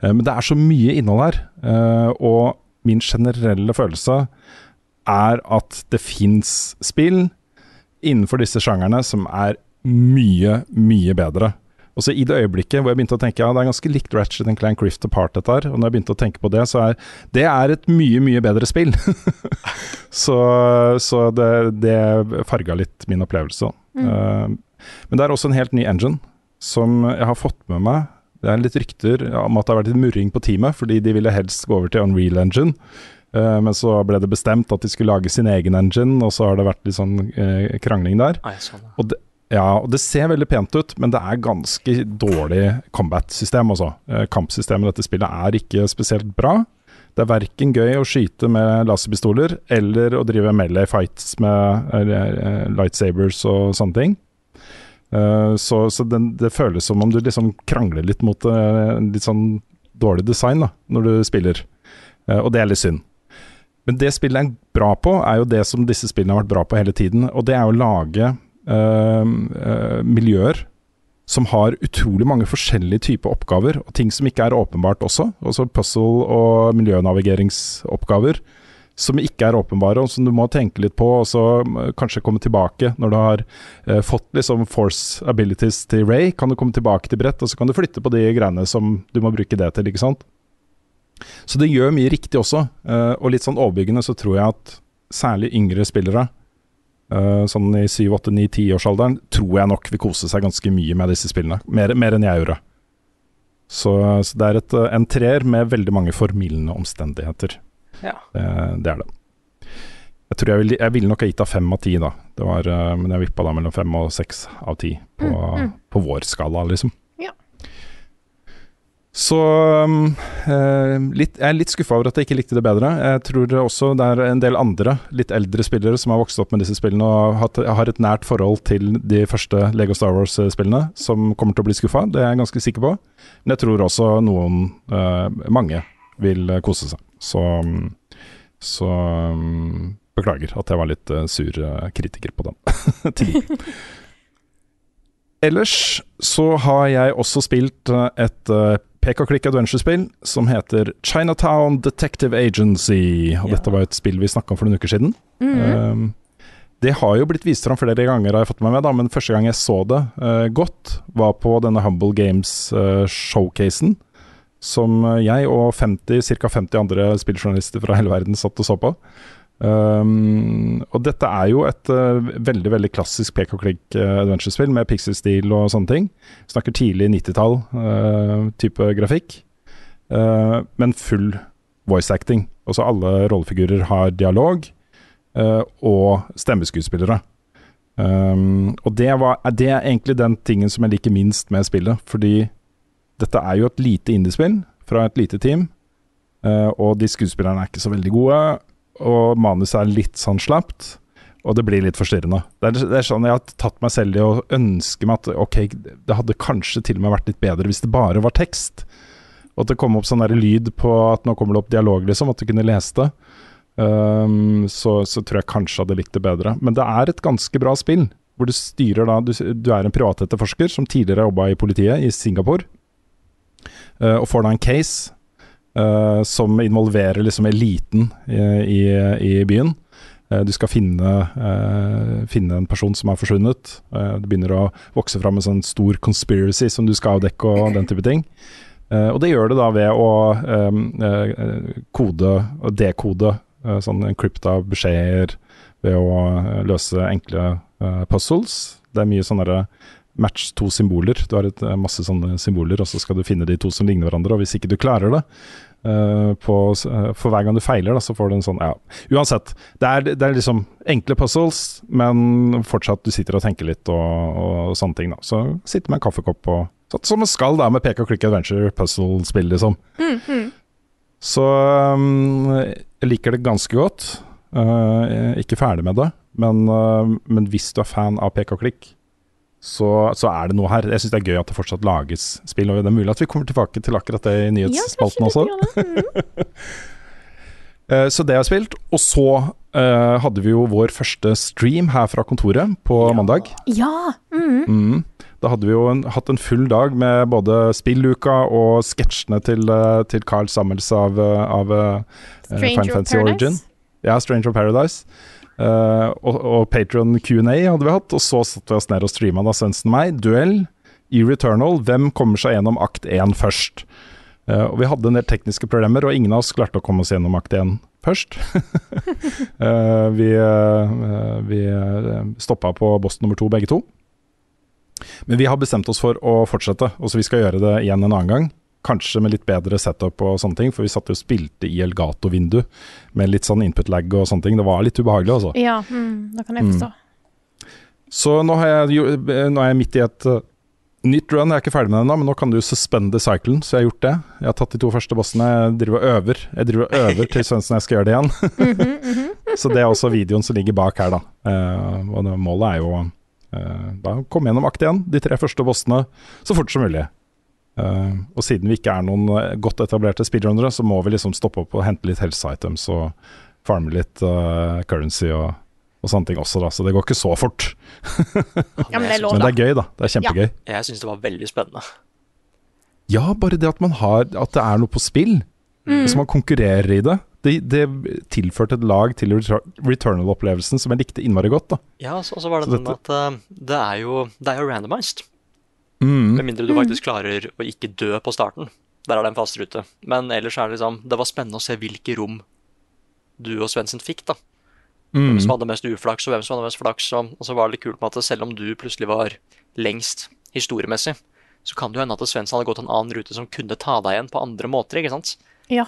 Eh, men det er så mye innhold her. eh, og min generelle følelse er at det fins spill innenfor disse sjangerne som er mye, mye bedre. Og så I det øyeblikket hvor jeg begynte å tenke ja, det er ganske likt Ratchet Clank Rift Apart, dette her, og når jeg begynte å tenke på det, så er det er et mye, mye bedre spill. *laughs* så så det, det farga litt min opplevelse. Eh, men det er også en helt ny engine som jeg har fått med meg. Det er litt rykter om at det har vært litt murring på teamet, fordi de ville helst gå over til Unreal Engine. Eh, men så ble det bestemt at de skulle lage sin egen engine, og så har det vært litt sånn eh, krangling der.
Nei, sånn, ja.
Og det, ja, og det ser veldig pent ut, men det er ganske dårlig combat-system. Eh, Kampsystemet i dette spillet er ikke spesielt bra. Det er verken gøy å skyte med laserpistoler eller å drive melee fights med lightsabers og sånne ting. Eh, så så den, det føles som om du liksom krangler litt mot uh, litt sånn dårlig design da, når du spiller. uh, og det er litt synd. Men det spillet er bra på, er jo det som disse spillene har vært bra på hele tiden. Og det er å lage miljøer som har utrolig mange forskjellige typer oppgaver, og ting som ikke er åpenbart også. Også puzzle- og miljønavigeringsoppgaver som ikke er åpenbare, og som du må tenke litt på, og så eh, kanskje komme tilbake når du har eh, fått liksom force abilities til Ray. Kan du komme tilbake til brett, og så kan du flytte på de greiene som du må bruke det til, ikke sant. Så det gjør mye riktig også, eh, og litt sånn overbyggende så tror jeg at særlig yngre spillere, eh, sånn i 7, 8, 9, 10-årsalderen, tror jeg nok vil kose seg ganske mye med disse spillene. Mer, mer enn jeg gjorde. Så, så det er et, eh, en treer med veldig mange formildende omstendigheter.
Ja.
Det, det er det. Jeg tror jeg ville vil nok ha gitt av fem av ti, da. Det var, eh, men jeg vippa da mellom fem og seks av ti på, på vår skala, liksom.
Ja.
Så um, eh, litt, jeg er litt skuffa over at jeg ikke likte det bedre. Jeg tror også det er en del andre, litt eldre spillere som har vokst opp med disse spillene og hatt, har et nært forhold til de første Lego Star Wars-spillene, som kommer til å bli skuffa. Det er jeg ganske sikker på. Men jeg tror også noen, eh, mange, vil eh, kose seg. Så, så um, beklager at jeg var litt uh, sur uh, kritiker på den. *laughs* til. Ellers så har jeg også spilt eh, et pek-og-klikk adventure-spill som heter Chinatown Detective Agency. Og
Ja.
dette var et spill vi snakka om for noen uker siden.
Mhm.
Um, det har jo blitt vist fram flere ganger, har jeg fått med meg, da, men første gang jeg så det uh, godt, var på denne Humble Games-showcasen. Som eh, jeg og 50, ca. 50 andre spilljournalister fra hele verden satt og så på. Um, og dette er jo et uh, veldig veldig klassisk pek og klikk uh, adventure-spill med pixel-stil og sånne ting. Snakker tidlig 90-tall eh, type grafikk, Uh, men full voice acting. Altså alle rollefigurer har dialog, eh, og stemmeskuespillere. Um, og det, var, det er egentlig den tingen som jeg liker minst med spillet, fordi dette er jo et lite indiespill fra et lite team, eh, og de skuespillerne er ikke så veldig gode, og manuset er litt sånn slapt, og det blir litt forstyrrende. Det er, det er sånn jeg har tatt meg selv i å ønske meg at ok, det hadde kanskje til og med vært litt bedre hvis det bare var tekst, og at det kom opp sånn der lyd på at nå kommer det opp dialog, liksom, at du kunne lese det. Um, så, så tror jeg kanskje hadde likt det bedre. Men det er et ganske bra spill, hvor du styrer da Du, du er en privatetterforsker som tidligere jobba i politiet i Singapore, og får da en case uh, som involverer liksom eliten i, i, i byen. Du skal finne, uh, finne en person som er forsvunnet. Uh, det begynner å vokse fram en sånn stor conspiracy som du skal avdekke og den type ting. Uh, og det gjør det da ved å kode og dekode sånn encrypta beskjeder, ved å løse enkle puzzles. Det er mye sånn derre match to symboler. Du har et, uh, masse sånne symboler, og så skal du finne de to som ligner hverandre. Og hvis ikke du klarer det, uh, på, uh, for hver gang du feiler, da, så får du en sånn Ja, uansett. Det er, det er liksom enkle puzzles, men fortsatt du sitter og tenker litt og, og sånne ting, da. Så sitter med en kaffekopp og Sånn som man skal da med peke og klikk adventure puzzle-spill, liksom. Så um, jeg liker det ganske godt. Uh, ikke ferdig med det, men, uh, men hvis du er fan av pek og klikk, så, så er det noe her. Jeg syns det er gøy at det fortsatt lages spill, og det er mulig at vi kommer tilbake til akkurat det i nyhetsspalten også. Uh, *laughs* så det har jeg spilt. Og så uh, hadde vi jo vår første stream her fra kontoret på mandag.
Ja. Mm.
Mm. Da hadde vi jo en, hatt en full dag med både spilluka og sketsjene til, uh, til Carl Sammels av, av uh,
Stranger
Final Fantasy
Paradise?
Origin. Ja, Stranger of Paradise. Uh, og og Patron Q&A hadde vi hatt, og så satte vi oss ned og streama da Svendsen meg. Duell i Returnal. Hvem kommer seg gjennom akt 1 først? Uh, og Vi hadde en del tekniske problemer, og ingen av oss klarte å komme oss gjennom akt 1 først. uh, *laughs* vi uh, vi stoppa på boss nummer to, begge to. Men vi har bestemt oss for å fortsette, og så vi skal gjøre det igjen en annen gang. Kanskje med litt bedre setup og sånne ting, for vi satt jo og spilte i Elgato-vindu med litt sånn input lag og sånne ting. Det var litt ubehagelig, altså.
Ja, mm, det kan jeg forstå.
Så nå, har jeg, nå er jeg midt i et uh, nytt run. Jeg er ikke ferdig med det ennå, men nå kan du suspende cyclen, så jeg har gjort det. Jeg har tatt de to første bossene. Jeg driver og øver. Jeg driver og øver til *laughs* Svendsen jeg skal gjøre det igjen. *laughs* så det er også videoen som ligger bak her, da. Uh, og det, målet er jo uh, da komme gjennom akt igjen, de tre første bossene, så fort som mulig. Eh, og siden vi ikke er noen eh, godt etablerte speedrunnere, så må vi liksom stoppe opp og hente litt helse items og farme litt uh, currency og, og sånne ting også, da. Så det går ikke så fort.
Ja, men det er lov,
Men det er gøy, da. Det er kjempegøy.
Jeg syns det var veldig spennende.
Ja, bare det at man har At det er noe på spill. Så man konkurrerer i det. Det, det tilførte et lag til Returnal-opplevelsen som jeg likte innmari godt. da
Ja, og så var det
Så
den at uh, det er jo det er jo randomized.
Mm.
Med mindre du faktisk klarer å ikke dø på starten. Der er det en fast rute. Men ellers er det liksom Det var spennende å se hvilke rom du og Svendsen fikk, da. Hvem
Mm.
som hadde mest uflaks, og hvem som hadde mest flaks. Og, og så var det litt kult med at selv om du plutselig var lengst historiemessig, så kan det jo hende at Svendsen hadde gått en annen rute som kunne ta deg igjen på andre måter, ikke sant?
Ja.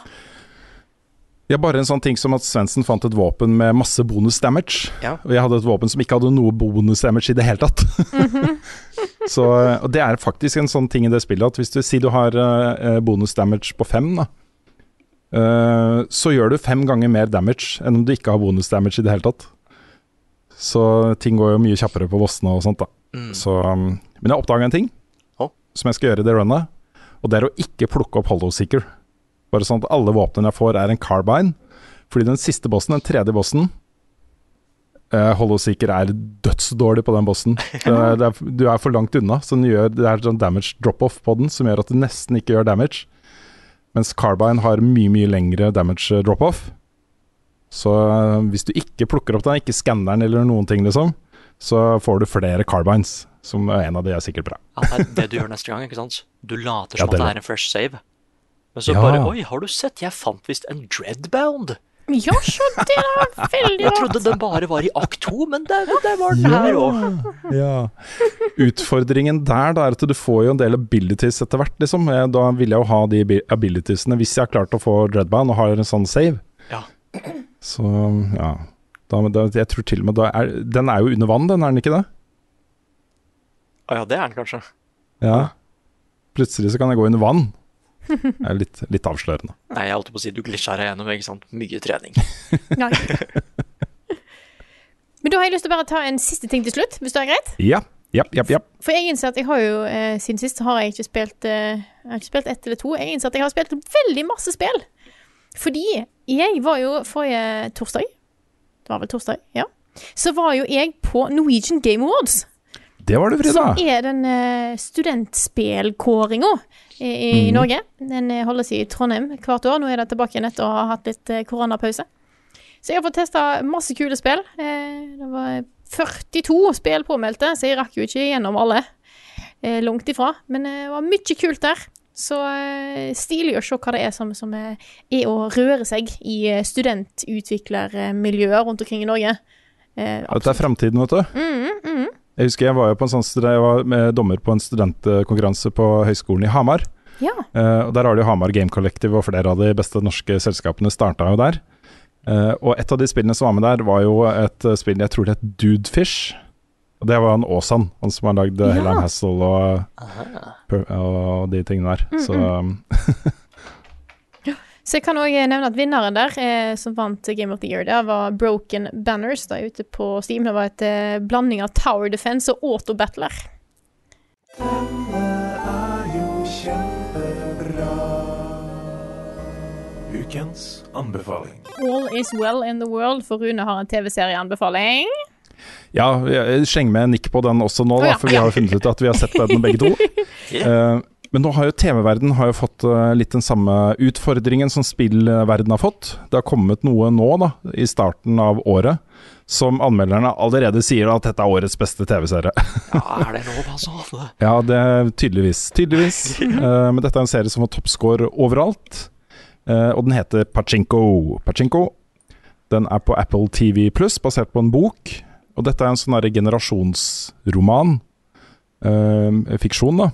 Ja, bare en sånn ting som at Svendsen fant et våpen med masse bonus damage.
Ja.
Og jeg hadde et våpen som ikke hadde noe bonus damage i det hele tatt. *laughs* så, og det er faktisk en sånn ting i det spillet at hvis du sier du har uh, bonus damage på fem, da, uh, så gjør du fem ganger mer damage enn om du ikke har bonus damage i det hele tatt. Så ting går jo mye kjappere på bossene og sånt, da.
Mm.
Så, um, men jeg oppdaga en ting
oh.
som jeg skal gjøre i det runnet, og det er å ikke plukke opp Hollow Seeker. Bare sånn at alle våpnene jeg får er en carbine. Fordi den siste bossen, den tredje bossen uh, Holoseeker er dødsdårlig på den bossen. *laughs* Det er, det er, du er for langt unna, så den gjør, det er sånn damage drop-off på den som gjør at du nesten ikke gjør damage. Mens Carbine har mye, mye lengre damage drop-off. Så uh, hvis du ikke plukker opp den, ikke skanner den eller noen ting, liksom, så får du flere Carbines. Som en av de er sikkert bra.
Ja, det er det du gjør neste gang, ikke sant? Du later
Ja,
som
det
at det
er
en fresh save. Men så
Ja.
bare Oi, har du sett? Jeg fant visst en dreadbound.
Ja, så det veldig
Jeg trodde den bare var i akt to, men det, det var den her òg.
Ja. Utfordringen der da, er at du får jo en del abilities etter hvert, liksom. Eh, Da vil jeg jo ha de abilitiesene hvis jeg har klart å få Dreadbound og har en sånn save.
Ja.
Så ja. Da, da, jeg tror til og med da er, Den er jo under vann, den, er den ikke det?
Å ja, det er den kanskje.
Ja. Plutselig så kan jeg gå under vann. Det er litt, litt avslørende.
Nei, jeg holdt på å si du glitcha deg gjennom, ikke sant. Mye trening.
Nei. Men da har jeg lyst til å bare ta en siste ting til slutt, hvis det er greit?
Ja. Japp, japp, japp.
For jeg innser at jeg har jo eh, siden sist har jeg ikke spilt eh, Jeg har ikke spilt ett eller to. Jeg innser at jeg har spilt veldig masse spill. Fordi jeg var jo forrige torsdag Det var vel torsdag, ja. Så var jo jeg på Norwegian Game Awards.
Det var det, Frida.
Som er den eh, studentspillkåringa i, i
mm.
Norge. Den eh, holdes i Trondheim hvert år. Nå er det tilbake igjen etter å ha hatt litt eh, koronapause. Så jeg har fått testa masse kule spill. Eh, det var 42 spill påmeldte, så jeg rakk jo ikke gjennom alle. Langt ifra. Men det var mye kult der. Så stilig å se hva det er som, som er å røre seg i studentutviklermiljøer rundt omkring i Norge.
Dette er fremtiden, vet du.
Mm, mhm.
Jeg husker jeg var jo på en sånn Jeg var med dommer på en studentkonkurranse på Høgskolen i Hamar.
Ja.
Uh, og Der har de Hamar Game Collective, og flere av de beste norske selskapene starta jo der. Uh, og et av de spillene som var med der, var jo et uh, spill jeg tror det het Dudefish. Og det var han Aasan, han som har lagd
Ja.
Hellheim Hassel og, og de tingene der.
Mm,
Så um, *laughs*
Så jeg kan òg nevne at vinneren der, eh, som vant Game of the Year, der, var Broken Banners. Da ute på Steam. Det var et eh, blanding av Tower Defense og Auto Battler.
Denne er jo kjempebra. Ukens anbefaling.
All is well in the world, for Rune har en TV-serieanbefaling.
ja, jeg slenger med en nikk på den også nå, da, for vi har funnet ut at vi har sett den begge to. *laughs* Eh, men nå har jo TV-verden har jo fått eh, litt den samme utfordringen som spillverden har fått. Det har kommet noe nå, da, i starten av året, som anmelderne allerede sier at dette er årets beste TV-serie.
Ja, er det lov, altså? *laughs*
ja, det er tydeligvis. Tydeligvis. *laughs* uh, men dette er en serie som har toppscore overalt, uh, og den heter Pachinko. Pachinko. Den er på Apple TV Pluss, basert på en bok. Og dette er en sånn generasjonsroman, Uh, fiksjon, da,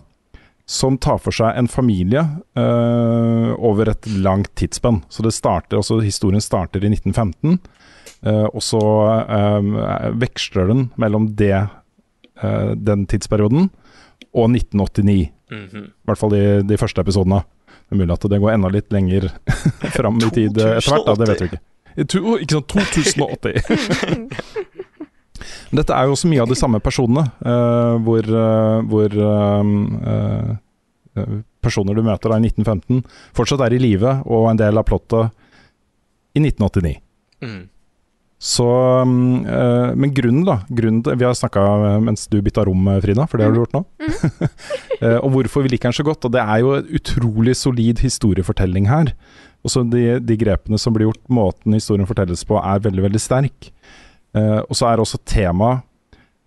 som tar for seg en familie uh, over et langt tidsspenn. Så det starter, altså historien starter i 1915, uh, og så uh, veksler den mellom det, eh, den tidsperioden og 1989.
Mhm.
I hvert fall de, de første episodene. Det er mulig at det går enda litt lenger *laughs* fram i tid eh, etter hvert, da, det vet vi ikke. To, ikke sant, *laughs* 2080. *laughs* Men Dette er jo også mye av de samme personene, uh, hvor, uh, hvor uh, eh, personer du møter da i 1915 fortsatt er i live, og en del av plottet i 1989.
Mm.
Så, mm, eh, men grunnen, da grunnen til, Vi har snakka mens du bytta rom, Frida, for det har du gjort nå. *laughs* Eh, og hvorfor vi liker den så godt. Og det er jo en utrolig solid historiefortelling her. Også de, de grepene som blir gjort, måten historien fortelles på, er veldig, veldig sterk. Eh, og så er også temaet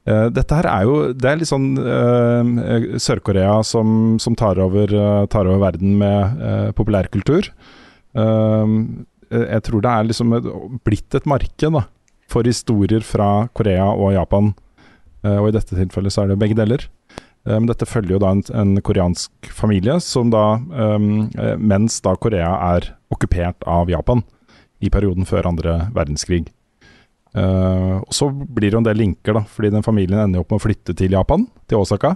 eh, Dette her er jo Det er litt sånn eh, Sør-Korea som, som tar, over, tar over verden med populærkultur. Jeg tror det er liksom et, blitt et marked da, for historier fra Korea og Japan. Og i dette tilfellet så er det begge deler. Men dette følger jo da en, en koreansk familie som da um, Mens da Korea er okkupert av Japan i perioden før andre verdenskrig. Eh, og så blir det jo en del linker, da, fordi den familien ender opp med å flytte til Japan, til Osaka.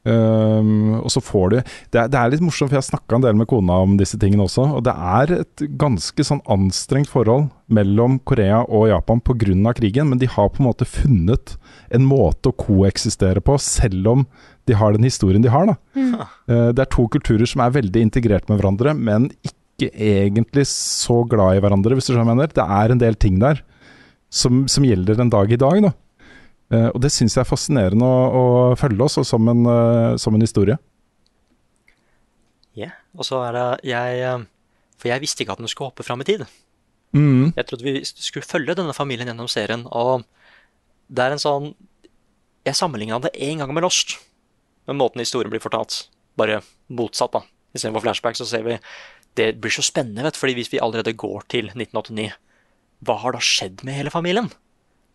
Uh, og så får du det er, det er litt morsomt, for jeg har snakka en del med kona om disse tingene også. Og det er et ganske sånn anstrengt forhold mellom Korea og Japan pga. krigen, men de har på en måte funnet en måte å koeksistere på, selv om de har den historien de har. da Eh, Det er to kulturer som er veldig integrert med hverandre, men ikke egentlig så glad i hverandre, hvis du skjønner hva jeg mener. Det er en del ting der som, som gjelder den dag i dag. da Uh, og det syns jeg er fascinerende å, å følge oss, som en, uh, som en historie.
Yeah. Og så er det jeg eh, For jeg visste ikke at den skulle hoppe fram i tid.
Mm.
Jeg trodde vi skulle følge denne familien gjennom serien, og det er en sånn Jeg sammenligna det én gang med Lost, med måten historien blir fortalt. Bare motsatt, da. Istedenfor flashback så ser vi Det blir så spennende, vet du, fordi hvis vi allerede går til 1989, hva har da skjedd med hele familien?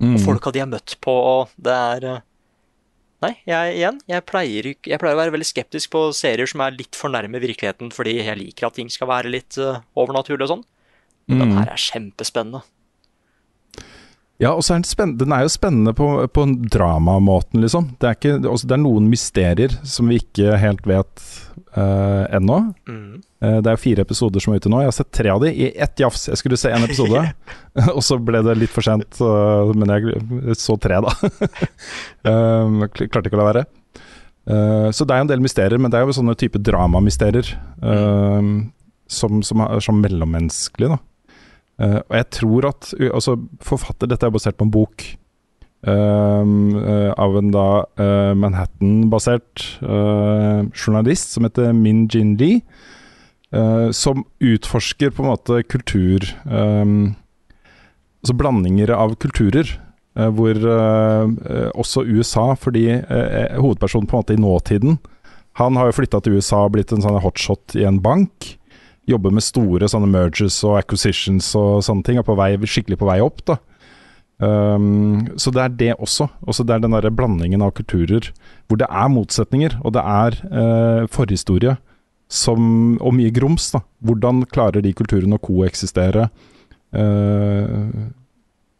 Mm.
Og folka de har møtt på, og det er eh, Nei, jeg, igjen, jeg pleier, jeg pleier å være veldig skeptisk på serier som er litt for nærme virkeligheten, fordi jeg liker at ting skal være litt uh, overnaturlig og sånn. Men den
Mm.
her er kjempespennende.
Ja, og så er den, spennende, den er jo spennende på, på en dramamåten, liksom. Det er, ikke, også, det er noen mysterier som vi ikke helt vet eh, ennå.
Mm.
Uh, det er fire episoder som er ute nå. Jeg har sett tre av de i ett jafs. Jeg skulle se en episode, *laughs* *laughs* og så ble det litt for sent. Uh, men jeg så tre, da. *laughs* Eh, klarte ikke å la være. Så det er jo en del mysterier, men det er jo sånne type dramamysterier Mm. som, som er sånn mellommenneskelig, da. Og jeg tror at altså, forfatter Dette er basert på en bok av en da eh, Manhattan-basert eh, journalist som heter Min Jin Lee. eh, som utforsker på en måte kultur ehm, Altså blandinger av kulturer. eh, hvor eh, eh, også USA, fordi eh, hovedpersonen på en måte i nåtiden Han har jo flytta til USA og blitt en sånn hotshot i en bank jobber med store sånne mergers og acquisitions og sånne ting, er på vei, skikkelig på vei opp. da. Um, så det er det også. Også det er den der blandingen av kulturer hvor det er motsetninger, og det er uh, forhistorie som, og mye grums. da. Hvordan klarer de kulturene å koeksistere uh,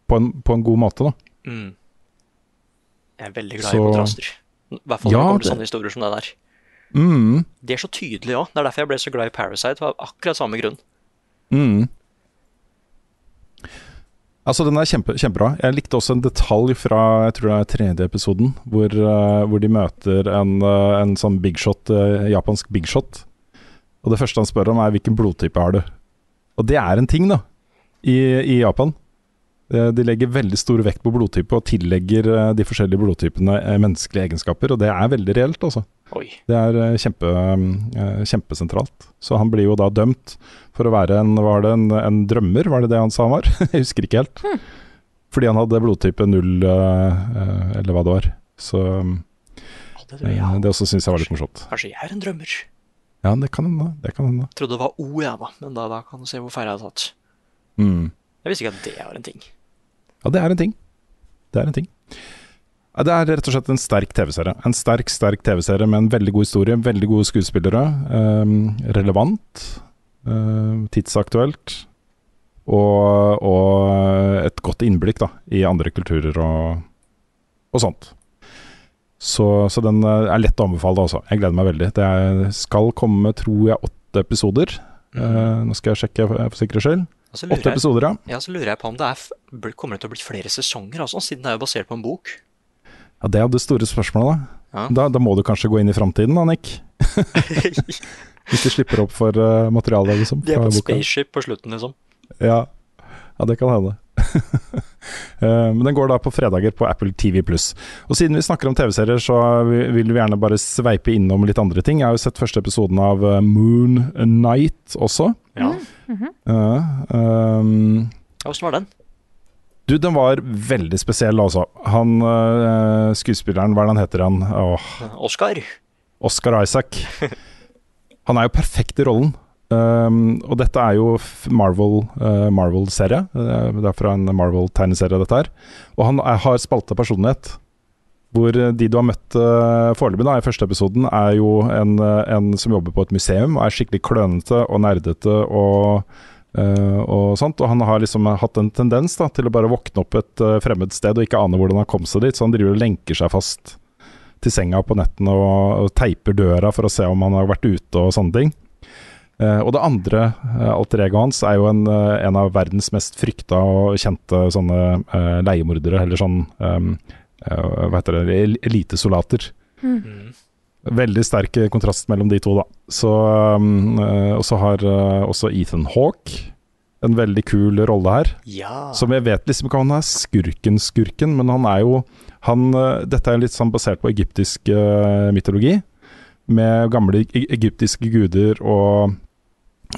på, en, på en god måte, da.
Mm. Jeg er veldig glad
Så-
i kontraster. I hvert fall når
Ja,
det kommer til sånne historier som det der.
Mm,
De er så tydelige òg. Det er derfor jeg ble så glad i Parasite. Av akkurat samme grunn.
mm. Altså, den er kjempe, kjempebra. Jeg likte også en detalj fra jeg tror det er tredje episoden, hvor, uh, hvor de møter en, uh, en sånn big shot, eh, japansk big shot. Og det første han spør om, er hvilken blodtype har du? Og det er en ting, da, i, i Japan. Eh, De legger veldig stor vekt på blodtype og tillegger eh, de forskjellige blodtypene eh, menneskelige egenskaper, og det er veldig reelt, altså.
Oi.
Det er kjempe, kjempesentralt. Så han blir jo da dømt for å være en Var det en, en drømmer, var det det han sa han var? *laughs* Jeg husker ikke helt. Fordi han hadde blodtype null, eller hva det var. Så
det, tror jeg, ja.
det også syns jeg var litt morsomt.
Kanskje jeg er en drømmer.
Ja, det kan hende. Det kan hende.
Trodde det var O, jeg, da. Men da, da kan du se hvor feil jeg hadde tatt.
Mm.
Jeg visste ikke at det var en ting.
Ja, det er en ting. Det er en ting. Ja, Det er rett og slett en sterk TV-serie. En sterk, sterk TV-serie med en veldig god historie, veldig gode skuespillere. Um, relevant, um, tidsaktuelt. Og, og et godt innblikk da, i andre kulturer og, og sånt. Så, så den eh, er lett å anbefale, altså. Jeg gleder meg veldig. Det skal komme, tror jeg, åtte episoder. Eh, nå skal jeg sjekke for for sikkerhets skyld. Åtte episoder, ja.
Ja, så lurer jeg på om det er, kommer det til å bli flere sesonger, også, siden det er jo basert på en bok.
Ja, Det er jo det store spørsmålet.
Ja.
Da, da må du kanskje gå inn i framtiden, da, Nick. *laughs* Hvis du slipper opp for uh, materialet, liksom.
De er på et spaceship på slutten, liksom.
Ja. ja, det kan hende. *laughs* Eh, men den går da på fredager på Apple TV Og siden vi snakker om TV-serier, så vil vi gjerne bare sveipe innom litt andre ting. Jeg har jo sett første episoden av eh, Moon Knight også.
Ja.
Eh, um,
Hvordan var den?
du, den var veldig spesiell, altså. Han uh, skuespilleren, hva er det han heter han? Åh,
Oscar?
Oscar Isaac. Han er jo perfekt i rollen. Um, og dette er jo f- Marvel, uh, Marvel-serie. Uh, det er fra en Marvel-tegneserie, dette her. Og han er, har spalta personlighet. Hvor uh, de du har møtt uh, foreløpig i første episoden, er jo en, en som jobber på et museum og er skikkelig klønete og nerdete og, uh, og sånt. Og han har liksom hatt en tendens da, til å bare våkne opp et uh, fremmed sted og ikke ane hvordan han kom seg dit, så han driver og lenker seg fast til senga på nettene og, og teiper døra for å se om han har vært ute og sånne ting. Eh, og det andre uh, alter egoet hans er jo en, eh, en av verdens mest frykta og kjente sånne eh, leiemordere, eller sånn um, eh, Hva heter det Elitesoldater.
Mm.
Veldig sterk eh, kontrast mellom de to, da. Så, um, eh, og så har eh, også Ethan Hawke en veldig kul rolle her.
Ja.
Som jeg vet liksom ikke om han er skurken-skurken, men han er jo han, eh, Dette er litt sånn basert på egyptisk uh, mytologi. med gamle egyptiske guder og,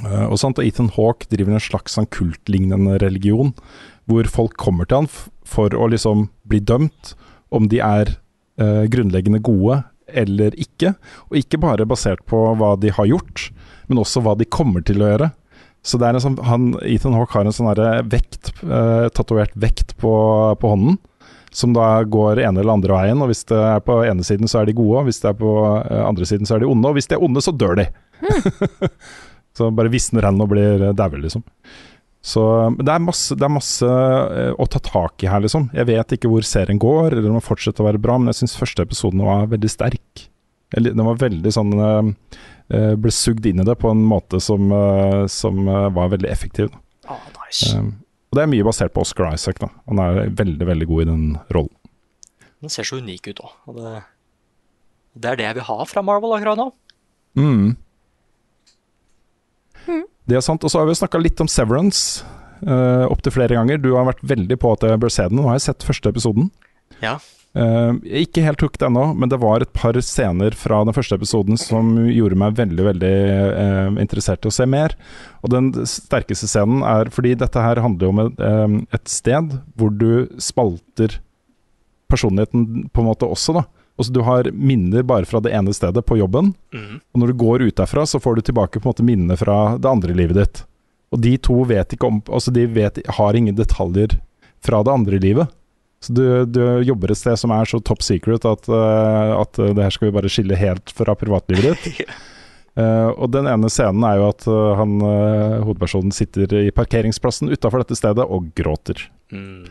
eh, og sant, Ethan Hawke driver en slags sånn kultlignende religion, hvor folk kommer til han for å liksom bli dømt om de er uh, grunnleggende gode eller ikke. Og ikke bare basert på hva de har gjort, men også hva de kommer til å gjøre. Så det er en sånn, han, Ethan Hawke har en sånn vekt, uh, tatovert vekt på, på hånden, som da går ene eller andre veien. Og hvis det er på ene siden, så er de gode, og hvis det er på andre siden, så er de onde. Og hvis de er onde, så dør de. *laughs* så bare visner hendene og blir dauer, liksom. Så det er masse, det er masse eh, å ta tak i her, liksom. Jeg vet ikke hvor serien går, eller om den fortsetter å være bra, men jeg syns første episoden var veldig sterk. Den var veldig sånn eh, eh, Ble sugd inn i det på en måte som, eh, som eh, var veldig effektiv.
Ah, nice.
Um, og det er mye basert på Oscar Isaac. da Han er veldig veldig god i den rollen.
Den ser så unik ut òg. Det, det er det jeg vil ha fra Marvel akkurat nå.
Mm. Det er sant. Og så har vi snakka litt om Severance uh, opptil flere ganger. Du har vært veldig på at jeg bør se den. Nå har jeg sett første episoden.
Ja.
Uh, ikke helt hooked ennå, men det var et par scener fra den første episoden som gjorde meg veldig veldig uh, interessert i å se mer. Og den sterkeste scenen er fordi dette her handler om et, uh, et sted hvor du spalter personligheten på en måte også, da. Altså Du har minner bare fra det ene stedet på jobben,
Mm.
og når du går ut derfra, så får du tilbake på en måte minnene fra det andre livet ditt. Og de to vet ikke om Altså de vet, har ingen detaljer fra det andre livet. Så du, du jobber et sted som er så top secret at, uh, at eh, det her skal vi bare skille helt fra privatlivet ditt. *laughs* Uh, og den ene scenen er jo at uh, han, hovedpersonen sitter i parkeringsplassen utafor dette stedet og gråter.
Mm.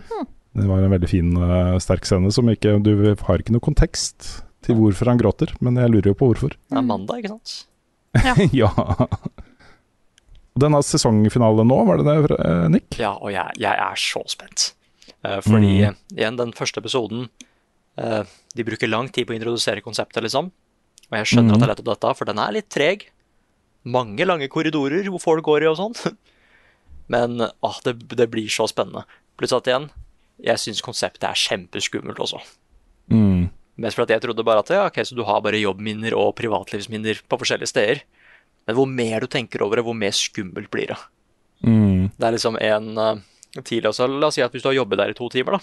Det var en veldig fin, eh, sterk scene som ikke Du har ikke noe kontekst til hvorfor han gråter, men jeg lurer jo på hvorfor.
Det er mandag, ikke sant?
ja. *laughs* ja. Denne sesongfinalen sesongfinale nå, var det det, eh, Nick?
Ja, og jeg, jeg er så spent. Eh, fordi,
Mm.
igjen, den første episoden eh, De bruker lang tid på å introdusere konseptet, liksom. Og jeg skjønner
Mm.
at det er lett opp dette, for den er litt treg. Mange lange korridorer hvor folk går i og sånn. *laughs* Men åh, det, det blir så spennende. Pluss at igjen, jeg syns konseptet er kjempeskummelt også.
Mm.
Mest fordi jeg trodde bare at ja, ok, så du har bare jobbminner og privatlivsminner på forskjellige steder. Men hvor mer du tenker over det, hvor mer skummelt blir det.
Mm.
Det er liksom en uh, tidlig også, La oss si at hvis du har jobbet der i to timer, da.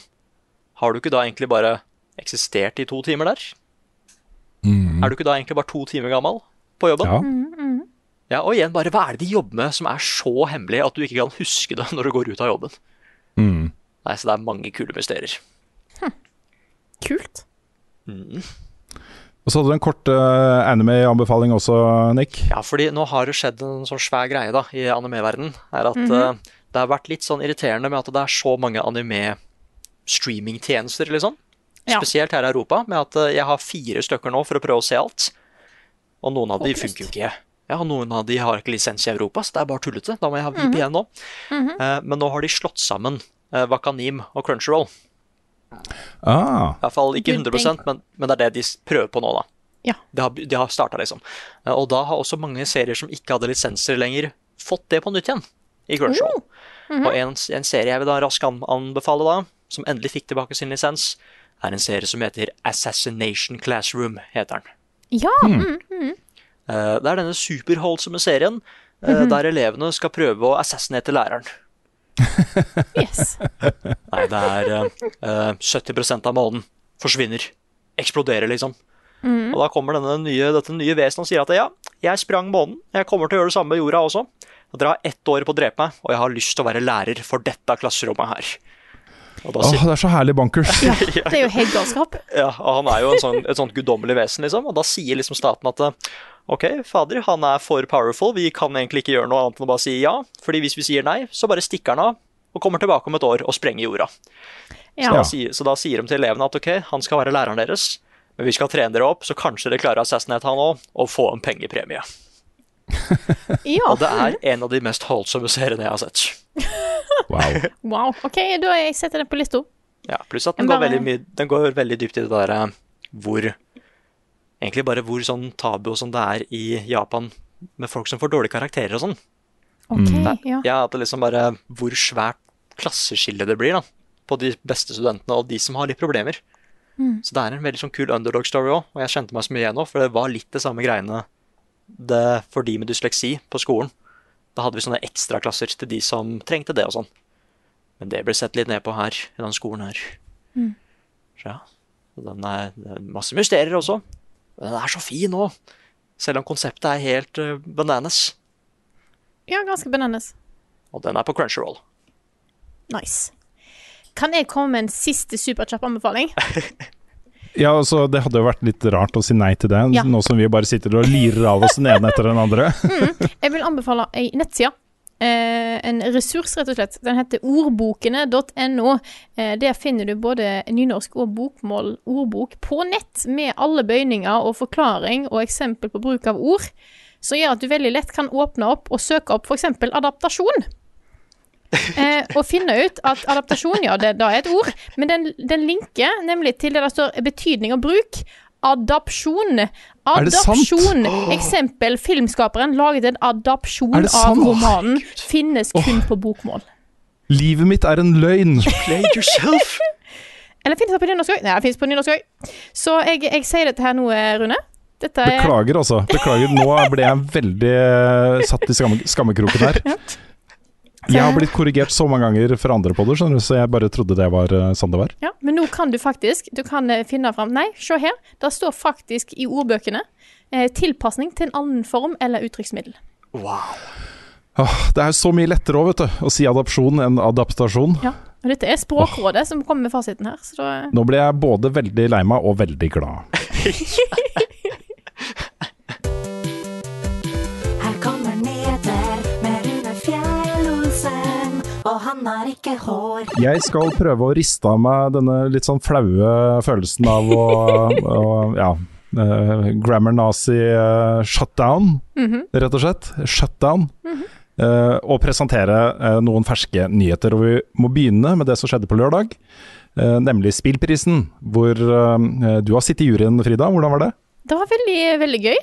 Har du ikke da egentlig bare eksistert i to timer der?
Mm.
Er du ikke da egentlig bare to timer gammel på jobben?
Ja.
Ja, Og igjen, bare hva er det de jobber med som er så hemmelig at du ikke kan huske det når du går ut av jobben?
Mm.
Nei, Så det er mange kule mysterier.
Kult.
Mm.
Og så hadde du en kort uh, anime-anbefaling også, Nick.
Ja, fordi nå har det skjedd en sånn svær greie da, i anime-verden. Er at
mm
-hmm. uh, det har vært litt sånn irriterende med at det er så mange anime-streamingtjenester, liksom.
Ja.
Spesielt her i Europa, med at uh, jeg har fire stykker nå for å prøve å se alt. Og noen av de funker jo ikke. Ja, og Noen av de har ikke lisens i Europa, så det er bare tullete. Da må jeg ha VPN nå.
Mhm.
Eh, men nå har de slått sammen Wakanim og Crunchyroll.
Ah,
I hvert fall ikke 100 men, men det er det de prøver på nå, da.
Ja.
De har, de har starta, liksom. Eh, Og da har også mange serier som ikke hadde lisenser lenger, fått det på nytt igjen i Crunchyroll.
Mhm.
Og en, en serie jeg vil da raskt an- anbefale, da, som endelig fikk tilbake sin lisens, er en serie som heter Assassination Classroom. heter den.
Ja. Mm, mm.
Eh, Det er denne superholdsomme serien eh,
Mhm.
der elevene skal prøve å assassinate læreren.
Yes.
Nei, det er eh, eh, 70% av månen forsvinner. Eksploderer, liksom.
Mm.
Og da kommer denne nye, dette nye vesenet og sier at ja, jeg sprang månen. Jeg kommer til å gjøre det samme med jorda også. Og dere har ett år på å drepe meg, og jeg har lyst til å være lærer for dette klasserommet her. Og da
Åh,
sier,
det er så herlig bankers. *laughs*
Ja, *laughs* det er jo helt galskap.
ja, og han er jo en sånn, et sånt guddommelig vesen, liksom. Og da sier liksom staten at eh, OK, fader, han er for powerful. Vi kan egentlig ikke gjøre noe annet enn å bare si ja. Fordi hvis vi sier nei, så bare stikker han av og kommer tilbake om et år og sprenger jorda.
Ja.
Da sier, så da sier de til elevene at ok, han skal være læreren deres, men vi skal trene dere opp, så kanskje dere klarer å assassinate han òg, og få en pengepremie. *laughs*
ja.
Og det er en av de mest holdsomme seriene jeg har sett.
Wow. *laughs*
Wow. OK, da setter jeg den på lista.
Ja, Pluss at den går, veldig den går veldig dypt i det der eh, hvor Egentlig bare hvor sånn tabu og sånn det er i Japan med folk som får dårlige karakterer og sånn.
OK,
Mm.
ja.
Ja, at det liksom bare Hvor svært klasseskille det blir, da. På de beste studentene og de som har litt problemer. Så det er en veldig sånn kul underdog story òg, og jeg kjente meg så mye igjen nå, for det var litt det samme greiene det for de med dysleksi på skolen. Da hadde vi sånne ekstraklasser til de som trengte det og sånn. Men det ble sett litt ned på her, i den skolen her. Så ja. Den er, det er masse mysterier også. Men den er så fin òg. Selv om konseptet er helt uh, bananas.
Ja, ganske bananas.
Og den er på Crunchyroll.
Nice. Kan jeg komme med en siste superkjapp anbefaling? *laughs*
Ja, altså Det hadde jo vært litt rart å si nei til det,
Ja.
nå som vi bare sitter og lirer av oss den ene etter den andre. *laughs*
Jeg vil anbefale ei nettside. Eh, en ressurs, rett og slett. Den heter ordbokene.no. Eh, der finner du både nynorsk og bokmål ordbok på nett, med alle bøyninger og forklaring og eksempel på bruk av ord, som gjør at du veldig lett kan åpne opp og søke opp f.eks. adaptasjon. Eh, og finne ut at adaptasjon, ja, det da er et ord, men den, den linker nemlig til det der står betydning og bruk. Adapsjon. Adapsjon. Eksempel. Filmskaperen laget en adapsjon av romanen. Finnes kun på bokmål.
Livet mitt er en løgn!
Play it yourself! *laughs*
Eller finnes det på nynorsk òg? Nei, det finnes på nynorsk òg. Så jeg, jeg sier dette her nå, eh, Rune. Dette er
Beklager, altså. Beklager. Nå ble jeg veldig eh, satt i skamme, skammekroken her. *laughs* Jeg har blitt korrigert så mange ganger for andre podder, skjønner du, så jeg bare trodde det var eh, sånn det var.
Ja, men nå kan du faktisk Du kan eh, finne fram Nei, se her. Det står faktisk i ordbøkene eh, tilpasning til en annen form eller uttrykksmiddel.
Wow.
Åh, det er så mye lettere også, vet du, å si adopsjon enn adaptasjon.
Ja. Og dette er Språkrådet som kommer med fasiten her. Så da,
Nå ble jeg både veldig lei meg og veldig glad. *laughs*
ikke.
Jeg skal prøve å riste av meg denne litt sånn flaue følelsen av å, å ja, Uh, grammar nazi uh, shutdown, rett og slett. Shutdown. Eh, og presentere eh, noen ferske nyheter. Og vi må begynne med det som skjedde på lørdag, eh, nemlig Spillprisen. Hvor eh, du har sittet i juryen, Frida. Hvordan var det?
det var veldig, veldig gøy.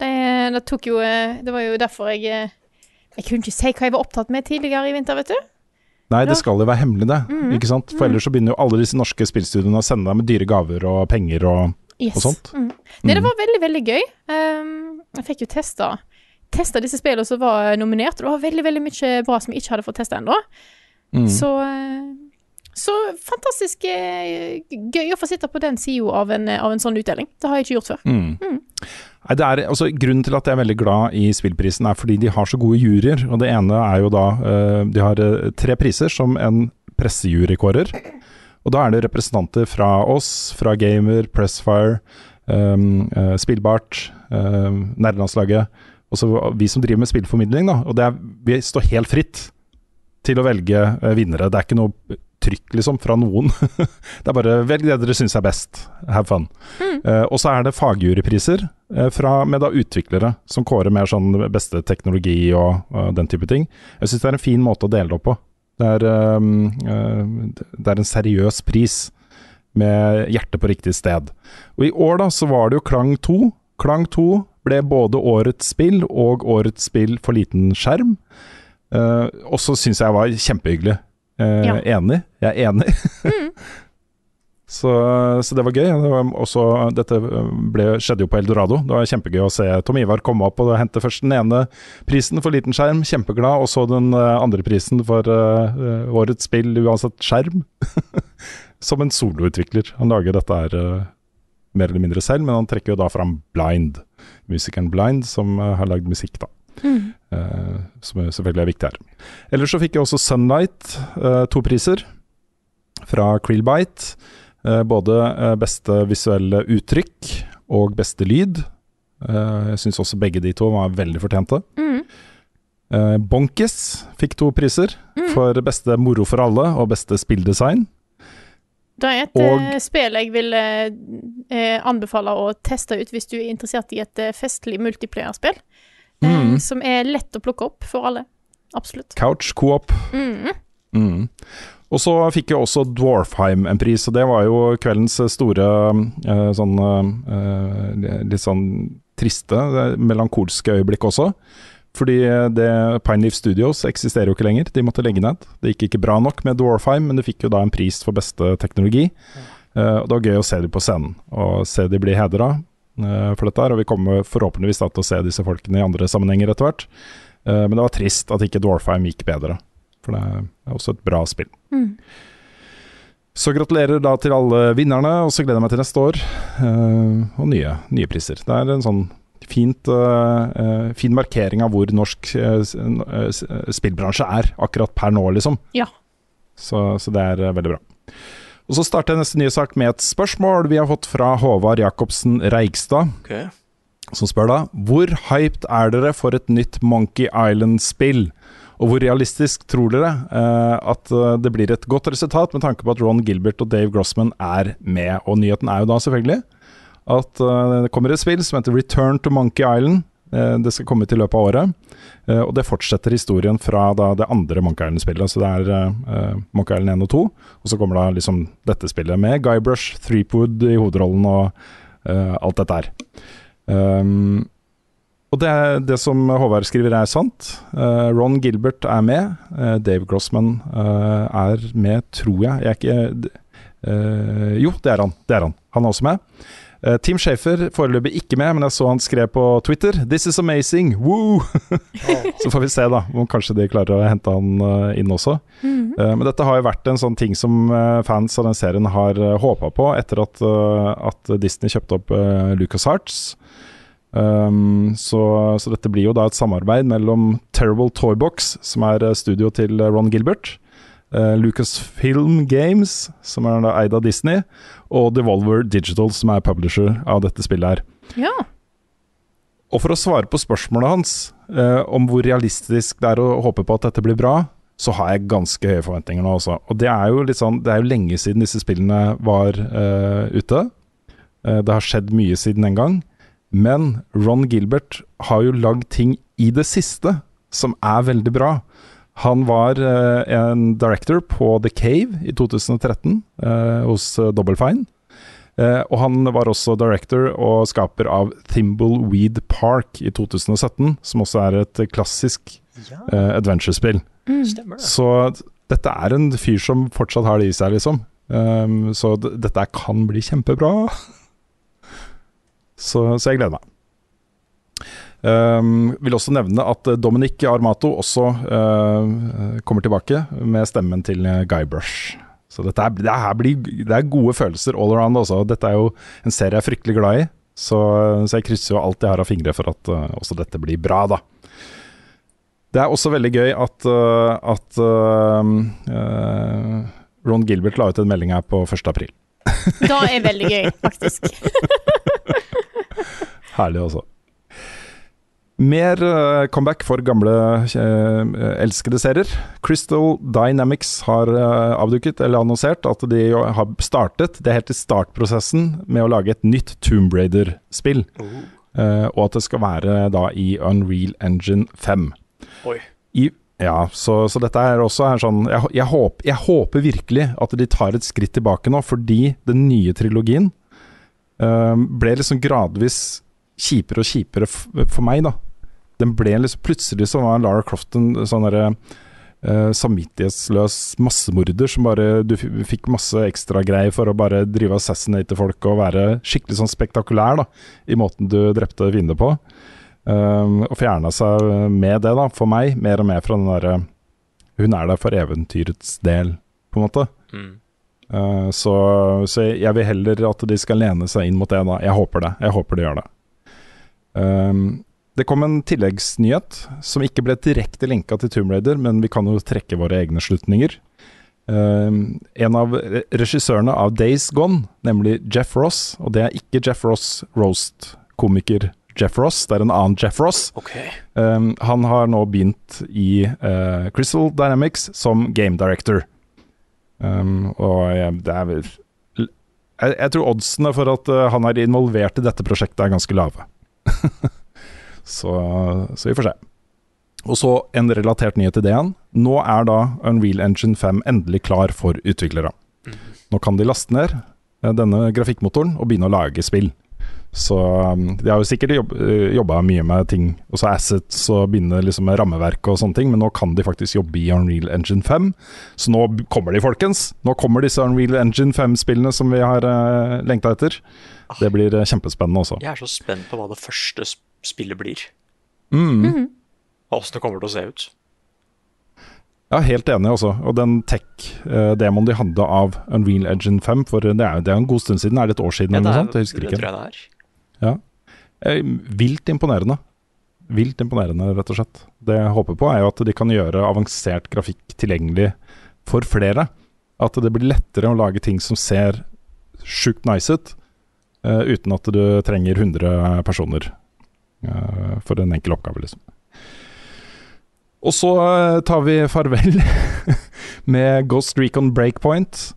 Det, det jo eh, Det var jo derfor jeg eh, Jeg kunne ikke si hva jeg var opptatt med tidligere i vinter, vet du.
Nei, det skal jo være hemmelig, det. Ikke sant? For ellers så begynner jo alle disse norske spillstudioene å sende deg med dyre gaver og penger og,
Yes.
og sånt.
Mm. Nei, det
Mm.
var veldig, veldig gøy. Um, jeg fikk jo testa Testa disse spillene som var nominert, og det var veldig veldig mye bra som jeg ikke hadde fått testa ennå.
Mm.
Så, eh, så fantastisk eh, gøy å få sitte på den sida av, en- av en sånn utdeling. Det har jeg ikke gjort før.
Mm.
Mm.
Nei, det er, altså, grunnen til at jeg er veldig glad i spillprisen, er fordi de har så gode juryer. Og det ene er jo da eh, De har eh, tre priser som en pressejury kårer. Og da er det representanter fra oss, fra Gamer, Pressfire, um, Spillbart, um, Nerdelandslaget. Og så vi som driver med spillformidling, da. Og det er, vi står helt fritt til å velge vinnere. Det er ikke noe trykk, liksom, fra noen. *laughs* det er bare velg det dere syns er best. Have fun. Eh, og så er det fagjurypriser fra, med da utviklere, som kårer mer sånn beste teknologi og, og den type ting. Jeg syns det er en fin måte å dele det opp på. Det er, um, eh, det er en seriøs pris med hjertet på riktig sted. Og i år da så var det jo Klang 2. Klang 2 ble både årets spill og årets spill for liten skjerm. Uh, og så syns jeg var kjempehyggelig. Uh,
Ja.
Enig. Jeg er enig. *laughs* Så, så det var gøy. Det var også, dette ble, skjedde jo på Eldorado. Det var kjempegøy å se Tom Ivar komme opp og hente først den ene prisen for liten skjerm, kjempeglad, og så den eh, andre prisen for uh, årets spill uansett skjerm. *laughs* Som en soloutvikler. Han lager dette her uh, mer eller mindre selv, men han trekker jo da fram Blind, musikeren Blind, som uh, har lagd musikk, da. Eh, som selvfølgelig er viktig her. Ellers så fikk jeg også Sunlight eh, to priser fra Krillbite. Eh, både eh, beste visuelle uttrykk og beste lyd. Eh, jeg syns også begge de to var veldig fortjente.
Mm.
Bonkis fikk to priser for beste moro for alle og beste spilldesign.
Det er et
Og-
spill jeg vil eh, anbefale å teste ut hvis du er interessert i et festlig multiplayerspill. Eh,
Mm.
Som er lett å plukke opp for alle. Absolutt.
Couch co-op.
Mm.
Mm. Og så fikk jo også Dwarfheim en pris, og det var jo kveldens store eh, sånn eh, litt sånn triste, eh, melankolske øyeblikk også. Fordi det Pineleaf Studios eksisterer jo ikke lenger, de måtte legge ned. Det gikk ikke bra nok med Dwarfheim, men de fikk jo da en pris for beste teknologi. Eh, og det var gøy å se dem på scenen, og se de bli hedra eh, for dette her. Og vi kommer forhåpentligvis da til å se disse folkene i andre sammenhenger etter hvert. Eh, men det var trist at ikke Dwarfheim gikk bedre, for det er også et bra spill.
Mm.
Så gratulerer da til alle vinnerne, og så gleder jeg meg til neste år. Uh, og nye, nye priser. Det er en sånn fint, uh, eh, fin markering av hvor norsk uh, spillbransje er akkurat per nå, liksom.
Ja.
Så, så det er veldig bra. Og Så starter jeg neste nye sak med et spørsmål vi har fått fra Håvard Jacobsen Reigstad,
Okay.
som spør da Hvor hyped er dere for et nytt Monkey Island-spill? Og hvor realistisk tror dere eh, at eh, det blir et godt resultat, med tanke på at Ron Gilbert og Dave Grossman er med? Og nyheten er jo da selvfølgelig at eh, det kommer et spill som heter Return to Monkey Island. Det skal komme ut i løpet av året. Og det fortsetter historien fra det andre Monkey Island-spillet. Så det er Monkey Island 1 og 2. Og så kommer da liksom dette spillet med Guybrush Threepwood i hovedrollen og alt dette her. Um, og det, det som Håvard skriver er sant. Uh, Ron Gilbert er med. Uh, Dave Grossman uh, er med, tror jeg. jeg ikke, jo, det er han. Det er han. Han er også med. Tim Shafer foreløpig ikke med, men jeg så han skrev på Twitter 'This is amazing! Woo!' *laughs* så får vi se, da, om kanskje de klarer å hente han inn også.
Mhm.
Eh, men dette har jo vært en sånn ting som fans av den serien har uh, håpa på etter at, at Disney kjøpte opp Lucas Arts. Um, så, så dette blir jo da et samarbeid mellom Terrible Toybox, som er eh, studio til eh, Ron Gilbert, uh, Lucasfilm Games, som er da eid av Disney, og Devolver Digital, som er publisher av dette spillet her.
Ja.
Og for å svare på spørsmålet hans uh, om hvor realistisk det er å håpe på at dette blir bra, så har jeg ganske høye forventninger nå også. Og det er jo litt sånn Det er jo lenge siden disse spillene var uh, ute. Det har skjedd mye siden den gang. Men Ron Gilbert har jo lagd ting i det siste som er veldig bra. Han var uh, en director på The Cave i 2013 uh, hos eh, Double Fine. Uh, og han var også director og skaper av Thimbleweed Park i 2017, som også er et klassisk eh, adventure-spill.
Mm.
Så dette er en fyr som fortsatt har det i seg, liksom. Um, så dette kan bli kjempebra. *laughs* så, så jeg gleder meg. Um, vil også nevne at eh, Dominic Armato også uh, kommer tilbake med stemmen til Guy Guybrush. Så dette er, det, her blir, det er gode følelser all around. Også. Dette er jo en serie jeg er fryktelig glad i, så, så jeg krysser jo alt jeg har av fingre for at uh, også dette blir bra, da. Det er også veldig gøy at, uh, at Ron Gilbert la ut en melding her på 1. april.
Da er veldig gøy, faktisk. *laughs*
Herlig også. Mer øh, comeback for gamle øh, elskede serier. Crystal Dynamics har øh, avduket, eller annonsert, at de har startet, det er helt i startprosessen, med å lage et nytt Tomb Raider-spill. Eh, og at det skal være da i Unreal Engine 5.
Oi.
I, ja, så, så dette er også er sånn jeg, jeg, håper, jeg håper virkelig at de tar et skritt tilbake nå, fordi den nye trilogien eh, ble liksom gradvis kjipere og kjipere for meg, da. Den ble liksom Plutselig så var Lara Croft en sånn derre Uh, samvittighetsløs massemorder som bare Du fikk masse ekstra greier for å bare drive assassinate folk og være skikkelig sånn spektakulær, da, i måten du drepte fiender på. Uh, og fjerna seg med det, da, for meg, mer og mer fra den derre Hun er der for eventyrets del, på en måte.
Mm.
Uh, så, så jeg vil heller at de skal lene seg inn mot det, da. Jeg håper det. Jeg håper de gjør det. Um, det kom en tilleggsnyhet som ikke ble direkte linka til Tomb Raider, men vi kan jo trekke våre egne slutninger. Um, en av regissørene av Days Gone, nemlig Jeff Ross, og det er ikke Jeff Ross roast-komiker Jeff Ross, det er en annen Jeff Ross.
Okay.
Um, han har nå begynt i uh, Crystal Dynamics som game director. Um, og jeg, det er jeg, jeg tror oddsene for at eh, han er involvert i dette prosjektet er ganske lave. *laughs* så, så vi får se. Og så en relatert nyhet til det igjen. Nå er da Unreal Engine 5 endelig klar for utviklere. Nå kan de laste ned eh, denne grafikkmotoren og begynne å lage spill. Så um, de har jo sikkert jobb, jobba mye med ting, også assets og begynne liksom med rammeverk og sånne ting, men nå kan de faktisk jobbe i Unreal Engine 5. Så nå kommer de, folkens! Nå kommer disse Unreal Engine 5-spillene som vi har uh, lengta etter. Det blir eh, kjempespennende også.
Jeg er så spent på hva det første spillet blir.
Mm.
Og åssen det kommer til å se ut.
Ja, helt enig også. Og den tech-demoen de hadde av Unreal Engine 5, for det er jo det en god stund siden, er det et år siden
Ja,
eller
det,
noe
er,
sånt? Jeg husker
det
ikke.
tror jeg det er.
Ja. Eh, Vilt imponerende. Vilt imponerende, rett og slett. Det jeg håper på, er jo at de kan gjøre avansert grafikk tilgjengelig for flere. At det blir lettere å lage ting som ser sjukt nice ut, uh, uten at du trenger 100 personer uh, for en enkel oppgave, liksom. Og så tar vi farvel *laughs* med Ghost Recon Breakpoint.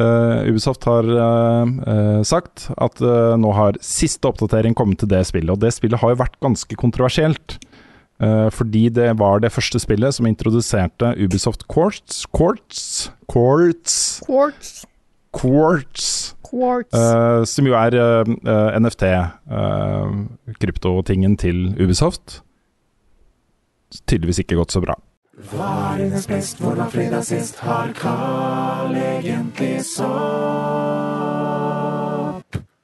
Eh, Ubisoft har uh, sagt at uh, nå har siste oppdatering kommet til det spillet. Og det spillet har jo vært ganske kontroversielt. fordi det var det første spillet som introduserte Ubisoft Quartz Quartz Quartz,
Quartz.
Quartz
Quartz.
Som jo er eh, eh, NFT, eh, kryptotingen til Ubisoft. Tydeligvis ikke gått så bra.
Hva er dines best, hvor var fredag sist? Har Carl egentlig sopp?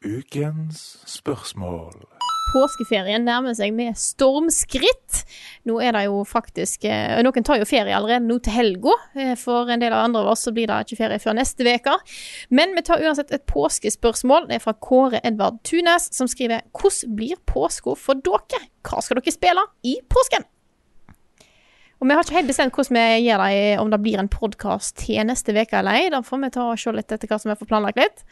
Ukens spørsmål.
Påskeferien nærmer seg med stormskritt. Nå er det jo faktisk eh, Noen tar jo ferie allerede nå til helga. Eh, For en del av andre av oss så blir det ikke ferie før neste uke. Men vi tar uansett et påskespørsmål. Det er fra Kåre Edvard Tunes, som skriver Hvordan blir påska for dere? Hva skal dere spille i påsken? Og vi har ikke helt bestemt hvordan vi gjør det, om det blir en podkast til neste uke eller ei. Da får vi ta og se litt etter hva som er får planlagt litt.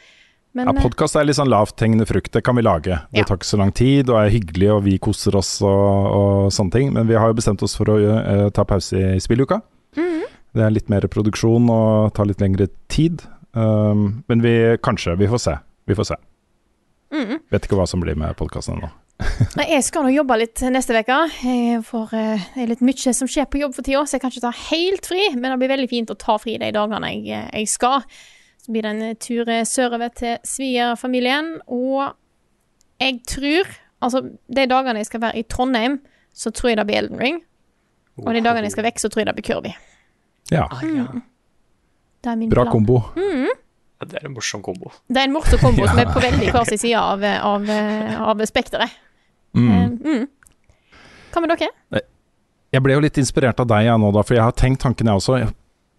Men
Ja,
eh,
Podkast er litt sånn lavthengende frukt, det kan vi lage. Det
Ja.
tar ikke så lang tid og er hyggelig, og vi koser oss og, og sånne ting. Men vi har jo bestemt oss for å uh, ta pause i spilluka.
Mhm.
Det er litt mer produksjon og tar litt lengre tid. Um, men vi kanskje, vi får se. Vi får se.
Mhm.
Vet ikke hva som blir med podkasten ennå.
Jeg skal nå jobbe litt neste uke. Eh, Det er litt mye som skjer på jobb for tida, så jeg kan ikke ta helt fri. Men det blir veldig fint å ta fri de dagene jeg, eh, jeg skal. Så blir det en eh, tur sørover til svigerfamilien. Og jeg tror Altså, de dagene jeg skal være i Trondheim, så tror jeg det blir Elden Ring. Og de dagene jeg skal vekk, så tror jeg det blir Kirby.
Ja,
Mm.
Det er min
bra
plan.
kombo.
Ja, Det er en morsom kombo.
Det er en morsom kombo som er *laughs* på veldig hver sin side av, av, av spekteret.
Mm.
Eh, Mm. Hva med dere?
Jeg ble jo litt inspirert av deg jeg nå, da, for jeg har tenkt tanken jeg også. Jeg,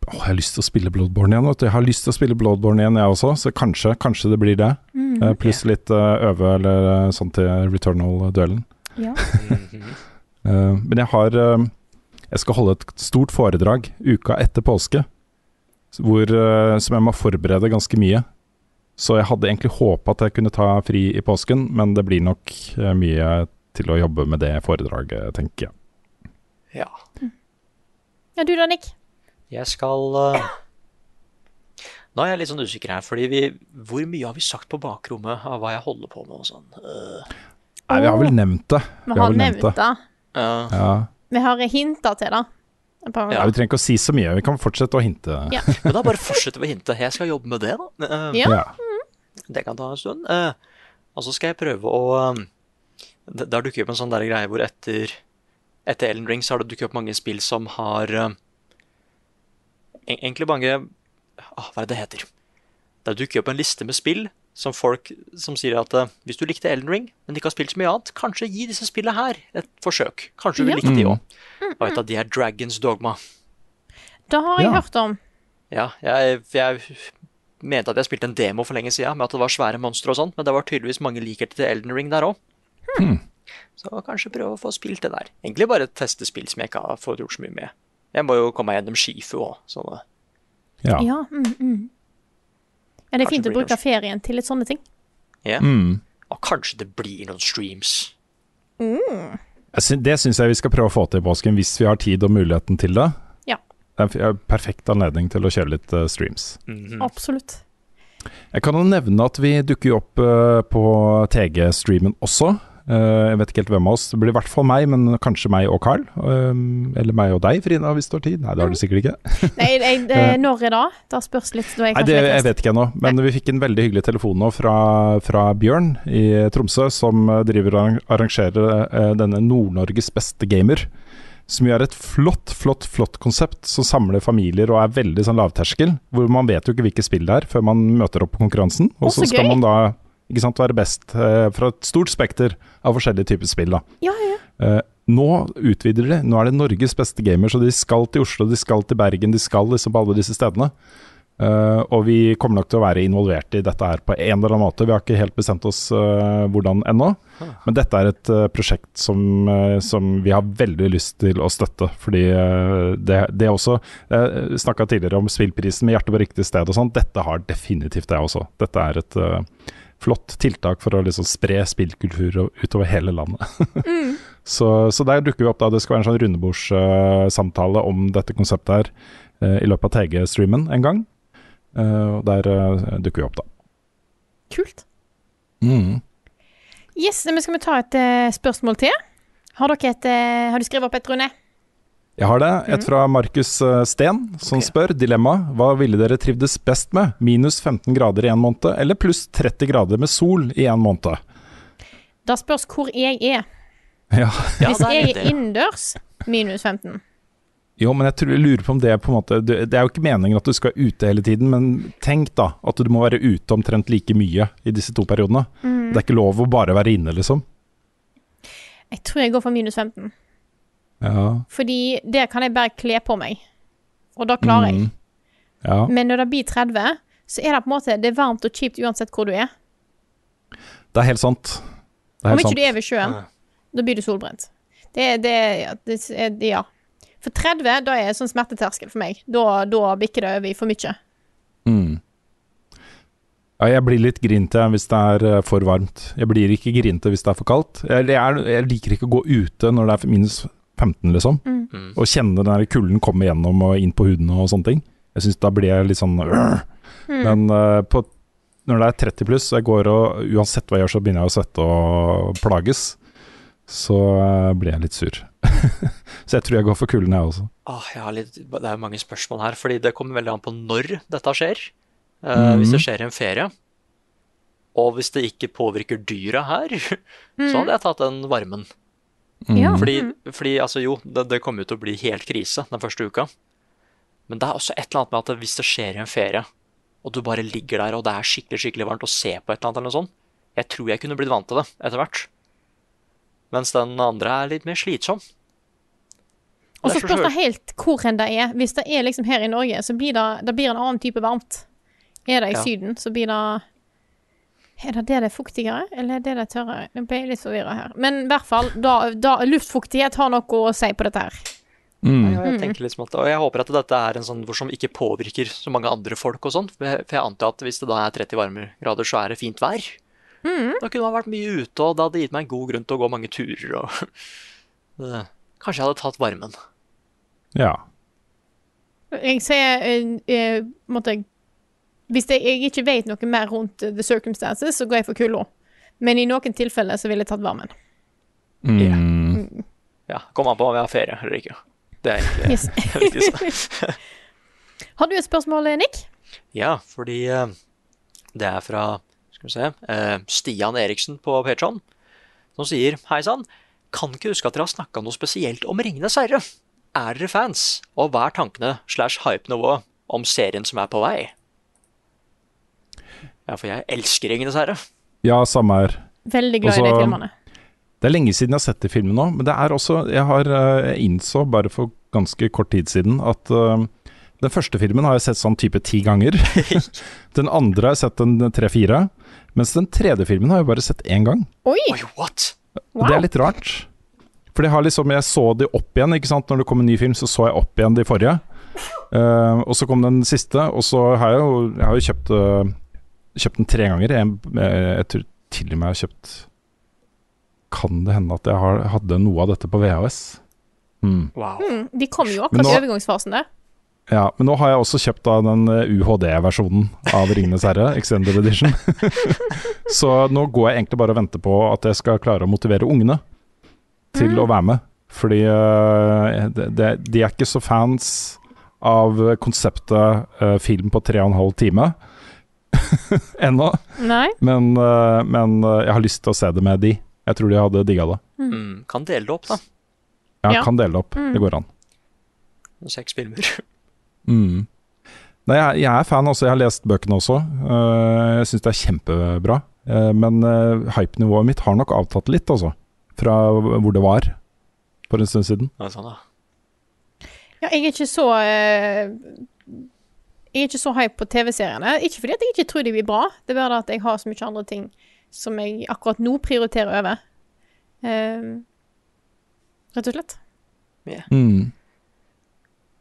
å, jeg har lyst til å spille Bloodborne igjen. Vet du. Jeg har lyst til å spille Bloodborne igjen, jeg også, så kanskje, kanskje det blir det.
Mm.
okay. Pluss litt uh, øve eller eh, sånn til Returnal-duellen.
Ja. *laughs*
Eh, men jeg har eh, Jeg skal holde et stort foredrag uka etter påske, hvor, eh, som jeg må forberede ganske mye. Så jeg hadde egentlig håpa at jeg kunne ta fri i påsken, men det blir nok eh, mye til å jobbe med det foredraget, tenker jeg.
Ja.
ja, du da, Nick?
Jeg skal uh... Nå er jeg litt sånn usikker her, fordi vi Hvor mye har vi sagt på bakrommet av hva jeg holder på med og sånn? Uh...
Nei, vi har vel nevnt det.
Vi har nevnt det.
ja.
Ja.
Vi har hinta til det.
Ja, vi trenger ikke å si så mye, vi kan fortsette å hinte.
Ja. *laughs*
Men da bare fortsette med å hinte. Jeg skal jobbe med det, da. Eh,
Ja.
Ja.
Det kan ta en stund. Eh, og så skal jeg prøve å um, det- Der dukker opp en sånn der greie hvor etter Etter Ellen Ring så har det dukket opp mange spill som har um, Egentlig mange ah, Hva er det det heter? Det dukker opp en liste med spill som folk som sier at eh, hvis du likte Elden Ring, men ikke har spilt så mye annet, kanskje gi disse spillene her et forsøk. Kanskje du
Ja.
likte de
Mm.
òg. Og et av de er Dragons Dogma.
Det har jeg
Ja.
hørt om.
Ja, jeg, jeg mente at jeg spilte en demo for lenge siden med at det var svære monstre og sånt, men det var tydeligvis mange likheter til Elden Ring der òg. Så kanskje prøve å få spilt det der. Egentlig bare teste spill som jeg ikke har fått gjort så mye med. Jeg må jo komme meg gjennom Shifu òg, så det-
Ja.
Ja, mm, mm. Det er
Kanskje
fint å bruke ferien til litt sånne ting.
ja.
Mm.
Og kanskje det blir noen streams.
Mm. sy- Det syns jeg vi skal prøve å få til i påsken, hvis vi har tid og muligheten til det.
Ja.
Det er en perfekt anledning til å kjøre litt uh, streams.
Mhm.
Absolutt.
Jeg kan jo nevne at vi dukker opp uh, på TG-streamen også. Eh, jeg vet ikke helt hvem av oss. Det blir i hvert fall meg, men kanskje meg og Carl. Um, eller meg og deg, Frida, hvis du har tid. Nei, det har du sikkert ikke. *laughs*
Nei, jeg, eh, når er da? Da spørs litt. Da er jeg
Nei, det, jeg vet ikke ennå, men vi fikk en veldig hyggelig telefon nå fra, fra Bjørn i Tromsø, som eh, driver og arrangerer denne Nord-Norges beste gamer. Som gjør et flott, flott flott konsept som samler familier og er veldig sånn lavterskel. Hvor man vet jo ikke hvilke spill det er før man møter opp på konkurransen. Og
så
så skal
gøy.
man da ikke sant, være best eh, fra et stort spekter av forskjellige typer spill. da.
Ja, ja.
Eh, nå utvider de. Nå er det Norges beste gamer, så de skal til Oslo, de skal til Bergen, de skal liksom på alle disse stedene. Eh, og vi kommer nok til å være involvert i dette her på en eller annen måte. Vi har ikke helt bestemt oss eh, hvordan ennå, men dette er et eh, prosjekt som, eh, som vi har veldig lyst til å støtte. Fordi det, det også Jeg snakka tidligere om spillprisen med hjertet på riktig sted og sånn. Dette har definitivt det også. Dette er et flott tiltak for å liksom spre spillkultur utover hele landet. *laughs* Så, så der dukker vi opp da. Det skal være en sånn rundebordssamtale om dette konseptet her uh, i løpet av TG-streamen en gang. Eh, og der eh, dukker vi opp, da.
Kult. Yes, men skal vi ta et spørsmål til? Har dere et Har du skrevet opp et, Rune?
Jeg har det. Et fra Markus Sten Steen, som spør dilemma. Hva ville dere trivdes best med? Minus 15 grader i en måned, eller pluss 30 grader med sol i en måned?
Da spørs hvor jeg er. *laughs*
Ja.
Ja,
Hvis jeg er innendørs, minus 15.
Jo, men jeg, tror, jeg lurer på om det er på en måte Det det er jo ikke meningen at du skal ute hele tiden, men tenk da at du må være ute omtrent like mye i disse to periodene.
Mm.
Det er ikke lov å bare være inne, liksom.
Jeg tror jeg går for minus 15.
Ja.
Fordi det kan jeg bare kle på meg. Og da klarer jeg.
Mm. Ja.
Men når det blir 30, så er det på en måte Det er varmt og kjipt uansett hvor du er.
Det er helt sant. Det er
Om ikke
sant.
du er ved sjøen, da blir du solbrent. Det, det, ja, det, det Ja. For 30, da er det sånn smerteterskel for meg. Da, da bikker det over i for mye.
Mm. Ja, jeg blir litt grinte hvis det er eh, for varmt. Jeg blir ikke grinte hvis det er for kaldt. Jeg, jeg, jeg liker ikke å gå ute når det er minus 15, liksom.
Mm.
Og kjenne den der kulden komme gjennom og inn på huden og sånne ting. Jeg syns da blir jeg litt sånn øh.
Mm.
Men uh, på, når det er 30 pluss, jeg går og uansett hva jeg gjør, så begynner jeg å svette og plages. Så uh, blir jeg litt sur. *laughs* så jeg tror jeg går for kulden, jeg også.
Åh, jeg har litt, det er mange spørsmål her, fordi det kommer veldig an på når dette skjer. Eh, Hvis det skjer i en ferie, og hvis det ikke påvirker dyra her, *laughs* så hadde jeg tatt den varmen.
Mm.
Ja.
Fordi, fordi altså jo, det, det kommer jo til å bli helt krise den første uka. Men det er også et eller annet med at hvis det skjer i en ferie, og du bare ligger der og det er skikkelig skikkelig varmt og ser på et eller annet, eller noe sånt, jeg tror jeg kunne blitt vant til det etter hvert. Mens den andre er litt mer slitsom.
Og så spørs det helt hvor hen det er. Hvis det er liksom her i Norge, så blir det, det blir en annen type varmt. Er det i
Ja.
Syden, så blir det Er det det det er fuktigere, eller er det det tørrere? Nå ble jeg litt forvirra her. Men i hvert fall, da, da, luftfuktighet har noe å si på dette her.
Mm.
Ja, jeg tenker liksom at, og jeg håper at dette er en sånn hvor som ikke påvirker så mange andre folk og sånn. For jeg, antar at hvis det da er 30 varmegrader, så er det fint vær. Da kunne man vært mye ute, og det hadde gitt meg en god grunn til å gå mange turer. og *laughs* det, Kanskje jeg hadde tatt varmen.
Ja.
Jeg ser eh, eh, måtte, Hvis jeg, jeg ikke vet noe mer rundt eh, the circumstances, så går jeg for kulda. Men i noen tilfeller så ville jeg tatt varmen.
Mm.
Ja, Kommer an på om jeg har ferie eller ikke. Det er egentlig
Yes. *laughs*
det viktigste. *laughs*
Har du et spørsmål, Nick?
Ja, fordi eh, det er fra skal vi se, eh, Stian Eriksen på Patreon, som sier Hei sann, kan ikke huske at dere har snakka noe spesielt om Ringenes herre. Er dere fans, og hva er tankene slash hypenivået om serien som er på vei? Ja, for jeg elsker Ringenes herre.
ja, samme her.
Veldig glad i de
Også-
filmene.
Det er lenge siden jeg har sett de filmene nå, men det er også Jeg har eh, jeg innså bare for ganske kort tid siden at uh, den første filmen har jeg sett sånn type ti ganger. *laughs* den andre har jeg sett en tre-fire. Mens den tredje filmen har jeg bare sett én gang.
Oi!
Oi, what?
Wow. Det er litt rart. For jeg har liksom Jeg så de opp igjen, ikke sant. Når det kom en ny film, så så jeg opp igjen de forrige. Uh, og så kom den siste, og så har jeg jo Jeg har jo kjøpt eh, Kjøpt den tre ganger. Jeg, eh, jeg tror til og med jeg har kjøpt Kan det hende at jeg har, hadde noe av dette på VHS? Mm.
Wow.
Mm, de kom jo
akkurat
akkurat i overgangsfasen det.
Ja, men nå har jeg også kjøpt da den eh, UHD-versjonen av Ringenes herre, *laughs* Extended Edition. *laughs* så nå går jeg egentlig bare og venter på at jeg skal klare å motivere ungene til
Mm.
å være med. Fordi uh, de, det, de er ikke så fans av konseptet uh, film på tre og en halv time *laughs* ennå.
Nei?
Men, eh, men eh, jeg har lyst til å se det med de. Jeg tror de hadde digga det.
Mm, kan dele det opp, da.
Ja,
Ja.
kan dele det opp.
Mm.
Det går an.
Seks filmer. *laughs*
Mm. Nei, jeg, jeg er fan også. Jeg har lest bøkene også. Eh, jeg syns det er kjempebra. Eh, men uh, hypenivået mitt har nok avtatt litt, altså. Fra hvor det var for en stund siden.
Ja, sånn, da.
Ja, jeg er ikke så eh, Jeg er ikke så hype på TV-seriene. Ikke fordi at jeg ikke tror de blir bra, det er bare at jeg har så mye andre ting som jeg akkurat nå prioriterer over. Eh, rett og slett.
Mm.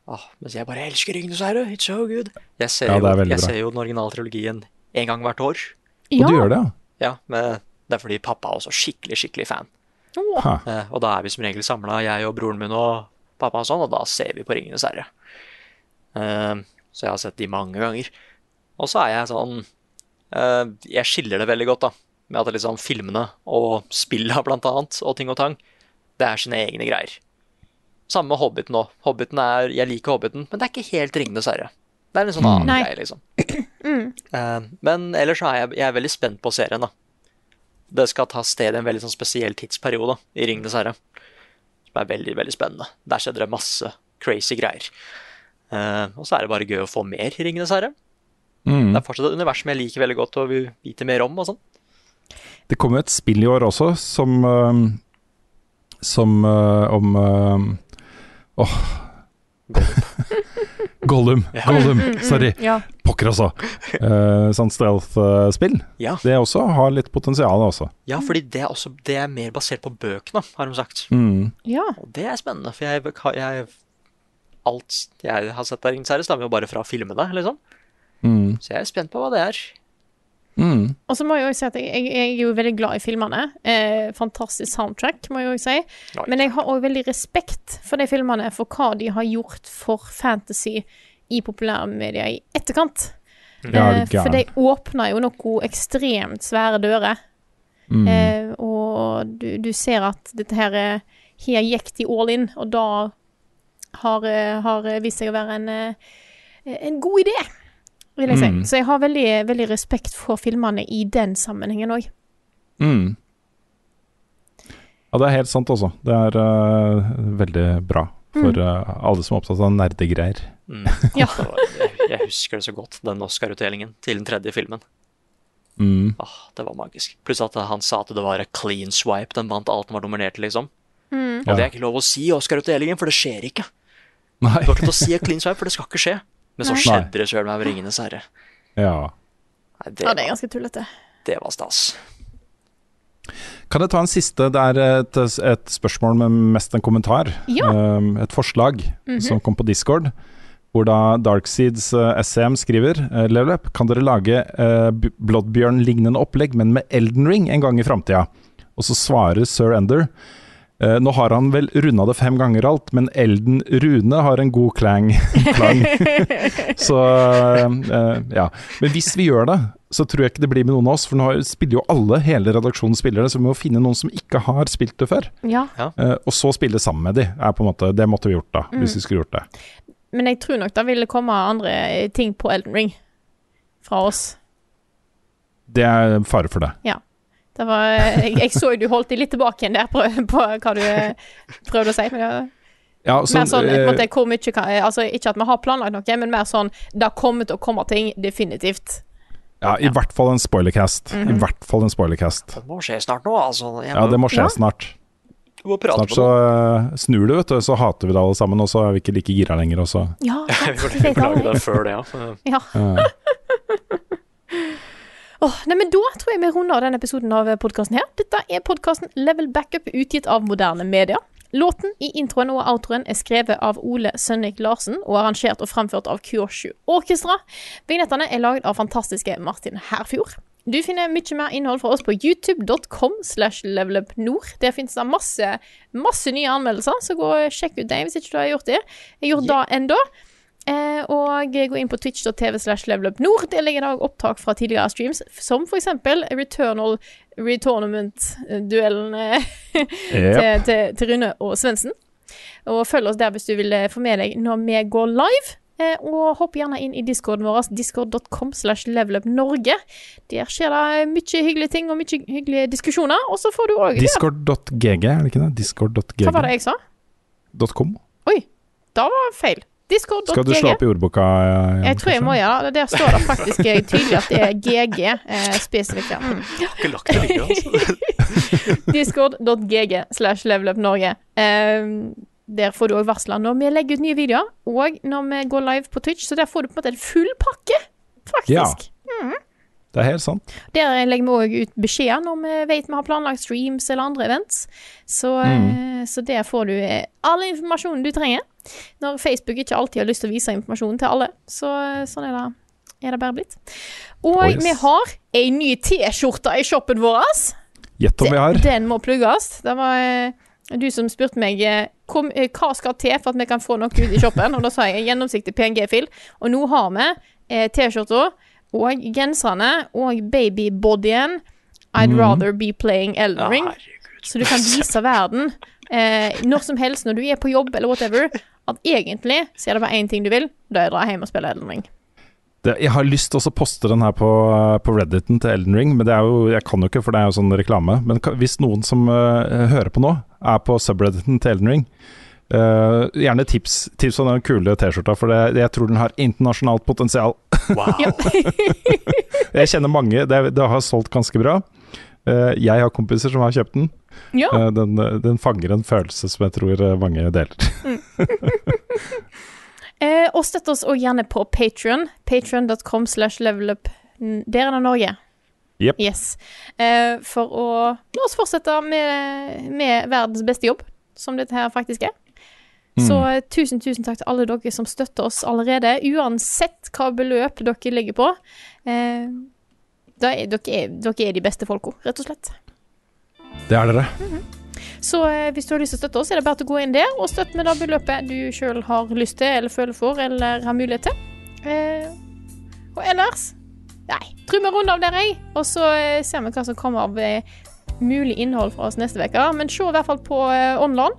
Åh, mens jeg bare elsker Ringenes herre. It's so good. Jeg ser,
Ja,
jo, jeg ser jo den originale trilogien en gang hvert år.
Og du gjør det, ja?
Ja, men det er fordi pappa er også skikkelig, skikkelig fan.
Oh.
Eh, og da er vi som regel samla, jeg og broren min og pappa og sånn, og da ser vi på Ringenes herre. Eh, så jeg har sett de mange ganger. Og så er jeg sånn eh, Jeg skiller det veldig godt, da. Med at liksom filmene og spilla, *laughs* blant annet, og ting og tang, det er sine egne greier. Samme med Hobbiten òg. Hobbiten er Jeg liker Hobbiten, men det er ikke helt Ringenes herre. Det er en sånn annen
Nei.
greie, liksom. *clears throat* Eh, men ellers så er jeg, jeg er veldig spent på serien, da. Det skal ta sted i en veldig sånn spesiell tidsperiode i Ringenes herre. Som er veldig, veldig spennende. Der skjedde det masse crazy greier. Eh, og så er det bare gøy å få mer i Ringenes herre.
Mm.
Det er fortsatt et univers som jeg liker veldig godt og vil vite mer om. og sånn.
Det kommer et spill i år også som uh, Som uh, om Åh *laughs* Gollum. Gollum. Sorry.
Ja.
Pokker, altså. Sånn stealth-spill.
Ja.
Det også har litt potensial, også.
ja, fordi det er, også, det er mer basert på bøkene, har de sagt.
Mm.
ja.
Og det er spennende, for jeg, jeg Alt jeg har sett av Ringenes herre, stammer jo bare fra filmene, liksom.
Mm.
Så jeg er spent på hva det er.
Mm.
Og så må jeg også si at jeg, jeg, jeg er jo veldig glad i filmene. Eh, fantastisk soundtrack, må jeg jo si. Men jeg har òg veldig respekt for de filmene, for hva de har gjort for fantasy i populærmedia i etterkant.
Ja, er
Eh, for de åpner jo noe ekstremt svære dører.
Mm.
Eh, og du, du ser at dette her er Her gikk de all in, og da har, eh, har vist seg å være en, eh, en god idé, vil jeg si.
Mm.
Så jeg har veldig, veldig respekt for filmene i den sammenhengen òg.
Mm. Ja, det er helt sant også. Det er uh, veldig bra for
Mm.
øh, alle som er opptatt av nerdegreier.
Mm. *laughs*
Ja.
Jeg, husker det så godt, den Oscar-utdelingen til den tredje filmen.
Mm.
Åh, det var magisk. Pluss at han sa at det var a clean swipe. Den vant alt den var nominert til, liksom. Og
Ja.
det er ikke lov å si i Oscar-utdelingen, for det skjer ikke.
Nei.
Du har ikke til å si et clean swipe, for det skal ikke skje. Men så
Nei.
skjedde det sjøl med Ringenes herre.
Ja.
Nei, det,
Ja, det er ganske tullete.
det var stas.
Kan jeg ta en siste? Det er et, et spørsmål med mest en kommentar.
Ja.
Um, et forslag som kom på Discord. Hvor da Darkseeds uh, SM skriver uh, Level Up, kan dere lage uh, Bloodbjørn-lignende opplegg, men med Elden Ring en gang i framtida? Og så svarer Sir Ender uh, Nå har han vel runda det fem ganger alt, men Elden Rune har en god klang. *laughs* klang. så uh, ja. Men hvis vi gjør det, så tror jeg ikke det blir med noen av oss. For nå spiller jo alle, hele redaksjonen spiller det, så vi må finne noen som ikke har spilt det før.
Ja.
Uh, og så spille sammen med de, er på en måte, det måtte vi gjort da, hvis vi skulle gjort det.
Men jeg tror nok det ville komme andre ting på Elden Ring fra oss.
Det er fare for det.
Det var, jeg, jeg så jo du holdt deg litt tilbake igjen der på, på hva du prøvde å si. Men det var
Ja,
mer sånn, på en
eh,
måte, hvor mye kan, altså, Ikke at vi har planlagt noe, men mer sånn Det har kommet og kommer ting, definitivt.
ja, I hvert fall en spoilercast. I hvert fall en spoilercast.
Det må skje snart nå, altså.
Ja, det må skje
Ja.
snart.
må
Snart så eh, snur det, vet du. Så hater vi det alle sammen, og så er vi ikke like gira lenger. Og så.
Ja, *laughs*
Vi får lage det før det, ja.
Ja. Åh, nei, men Da tror jeg vi runder denne episoden av podkasten her. Dette er podkasten Level Backup, utgitt av moderne media. Låten i introen og outroen er skrevet av Ole Sønnik Larsen og arrangert og fremført av Kyoshu Orkestra. Vignettene er laget av fantastiske Martin Herfjord. Du finner mye mer innhold fra oss på youtube.com slash levelupnord. Der finnes det masse, masse nye anmeldelser, så gå og sjekk ut dem hvis ikke du har gjort det. Jeg gjorde yeah. det ennå. Eh, og gå inn på twitch.tv slash levelupnord. Der det også opptak fra tidligere streams, som for eksempel Returnal Retournament-duellen eh, *laughs*
Yep.
til, til, til Rune og Svendsen. Og følg oss der hvis du vil eh, få med deg når vi går live. Eh, og hopp gjerne inn i discorden vår, discord.com slash levelupnorge. Der skjer det mye hyggelige ting og mye hyggelige diskusjoner. Og så får du òg
Discord.gg, er det ikke det? Discord.gg.
Hva var det jeg sa?
.com.
Oi, da var det feil. Discord.gg.
Skal du slå opp i ordboka? eh,
Jeg tror jeg må gjøre det. Der står det faktisk eh, tydelig at det er GG eh, spesifikt. Ja. Mm.
Jeg har ikke lagt det ligge, altså. *laughs* *laughs*
Discord.gg slash levelupnorge. Eh, der får du òg varsler når vi legger ut nye videoer, og når vi går live på Twitch. Så der får du på en måte en full pakke, faktisk.
Det er helt sant.
Der legger vi òg ut beskjeder når vi vet vi har planlagt streams eller andre events. Så, mm. så der får du eh, all informasjonen du trenger. Når Facebook ikke alltid har lyst til å vise informasjonen til alle. Så sånn er det, er det bare blitt. Og
Oh, yes.
vi har ei ny T-skjorte i shoppen vår.
Gjett om vi har.
Den må plugges. Det var eh, du som spurte meg eh, kom, eh, hva skal til for at vi kan få noe ut i shoppen. Og da sa jeg gjennomsiktig PNG-fil. Og nå har vi eh, T-skjorta og genserne og babybodyen I'd rather be playing Elden Ring. Så du kan vise verden eh, når som helst når du er på jobb eller whatever, at egentlig så er det bare én ting du vil, det er å dra hjem og spille Elden Ring.
Det, jeg har lyst til å poste den her på, på Redditen til Elden Ring, men det er jo, jeg kan jo ikke, for det er jo sånn reklame. Men hvis noen som uh, hører på nå, er på subredditen til Elden Ring, Uh, gjerne tips, tips om den kule T-skjorta, for det, jeg tror den har internasjonalt potensial.
Wow. *laughs*
Jeg kjenner mange, det, det har solgt ganske bra. Uh, jeg har kompiser som har kjøpt den.
Ja.
Uh, den, den fanger en følelse som jeg tror eh, mange deler. *laughs*
Eh, og støtt oss også gjerne på Patreon Patreon.com slash levelup. Der er det Norge.
Yep.
Yes. Eh, for å la oss fortsette med, med verdens beste jobb, som dette her faktisk er. Så eh, tusen, tusen takk til alle dere som støtter oss allerede, uansett hva beløp dere legger på. Eh, er, dere, er, dere er de beste folka, rett og slett.
Det er dere.
Så eh, hvis du har lyst til å støtte oss, er det bare til å gå inn der og støtte med det beløpet du sjøl har lyst til, eller føler for, eller har mulighet til. Eh, og ellers Nei, tror vi runder av der, jeg. Og så eh, ser vi hva som kommer av mulig innhold fra oss neste uke. Men se i hvert fall på online.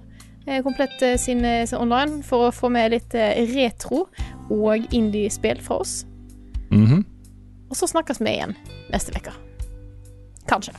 Komplett sin, sin online for å få med litt retro og indie-spill fra oss.
Mhm.
Og så snakkes vi igjen neste uke. Kanskje.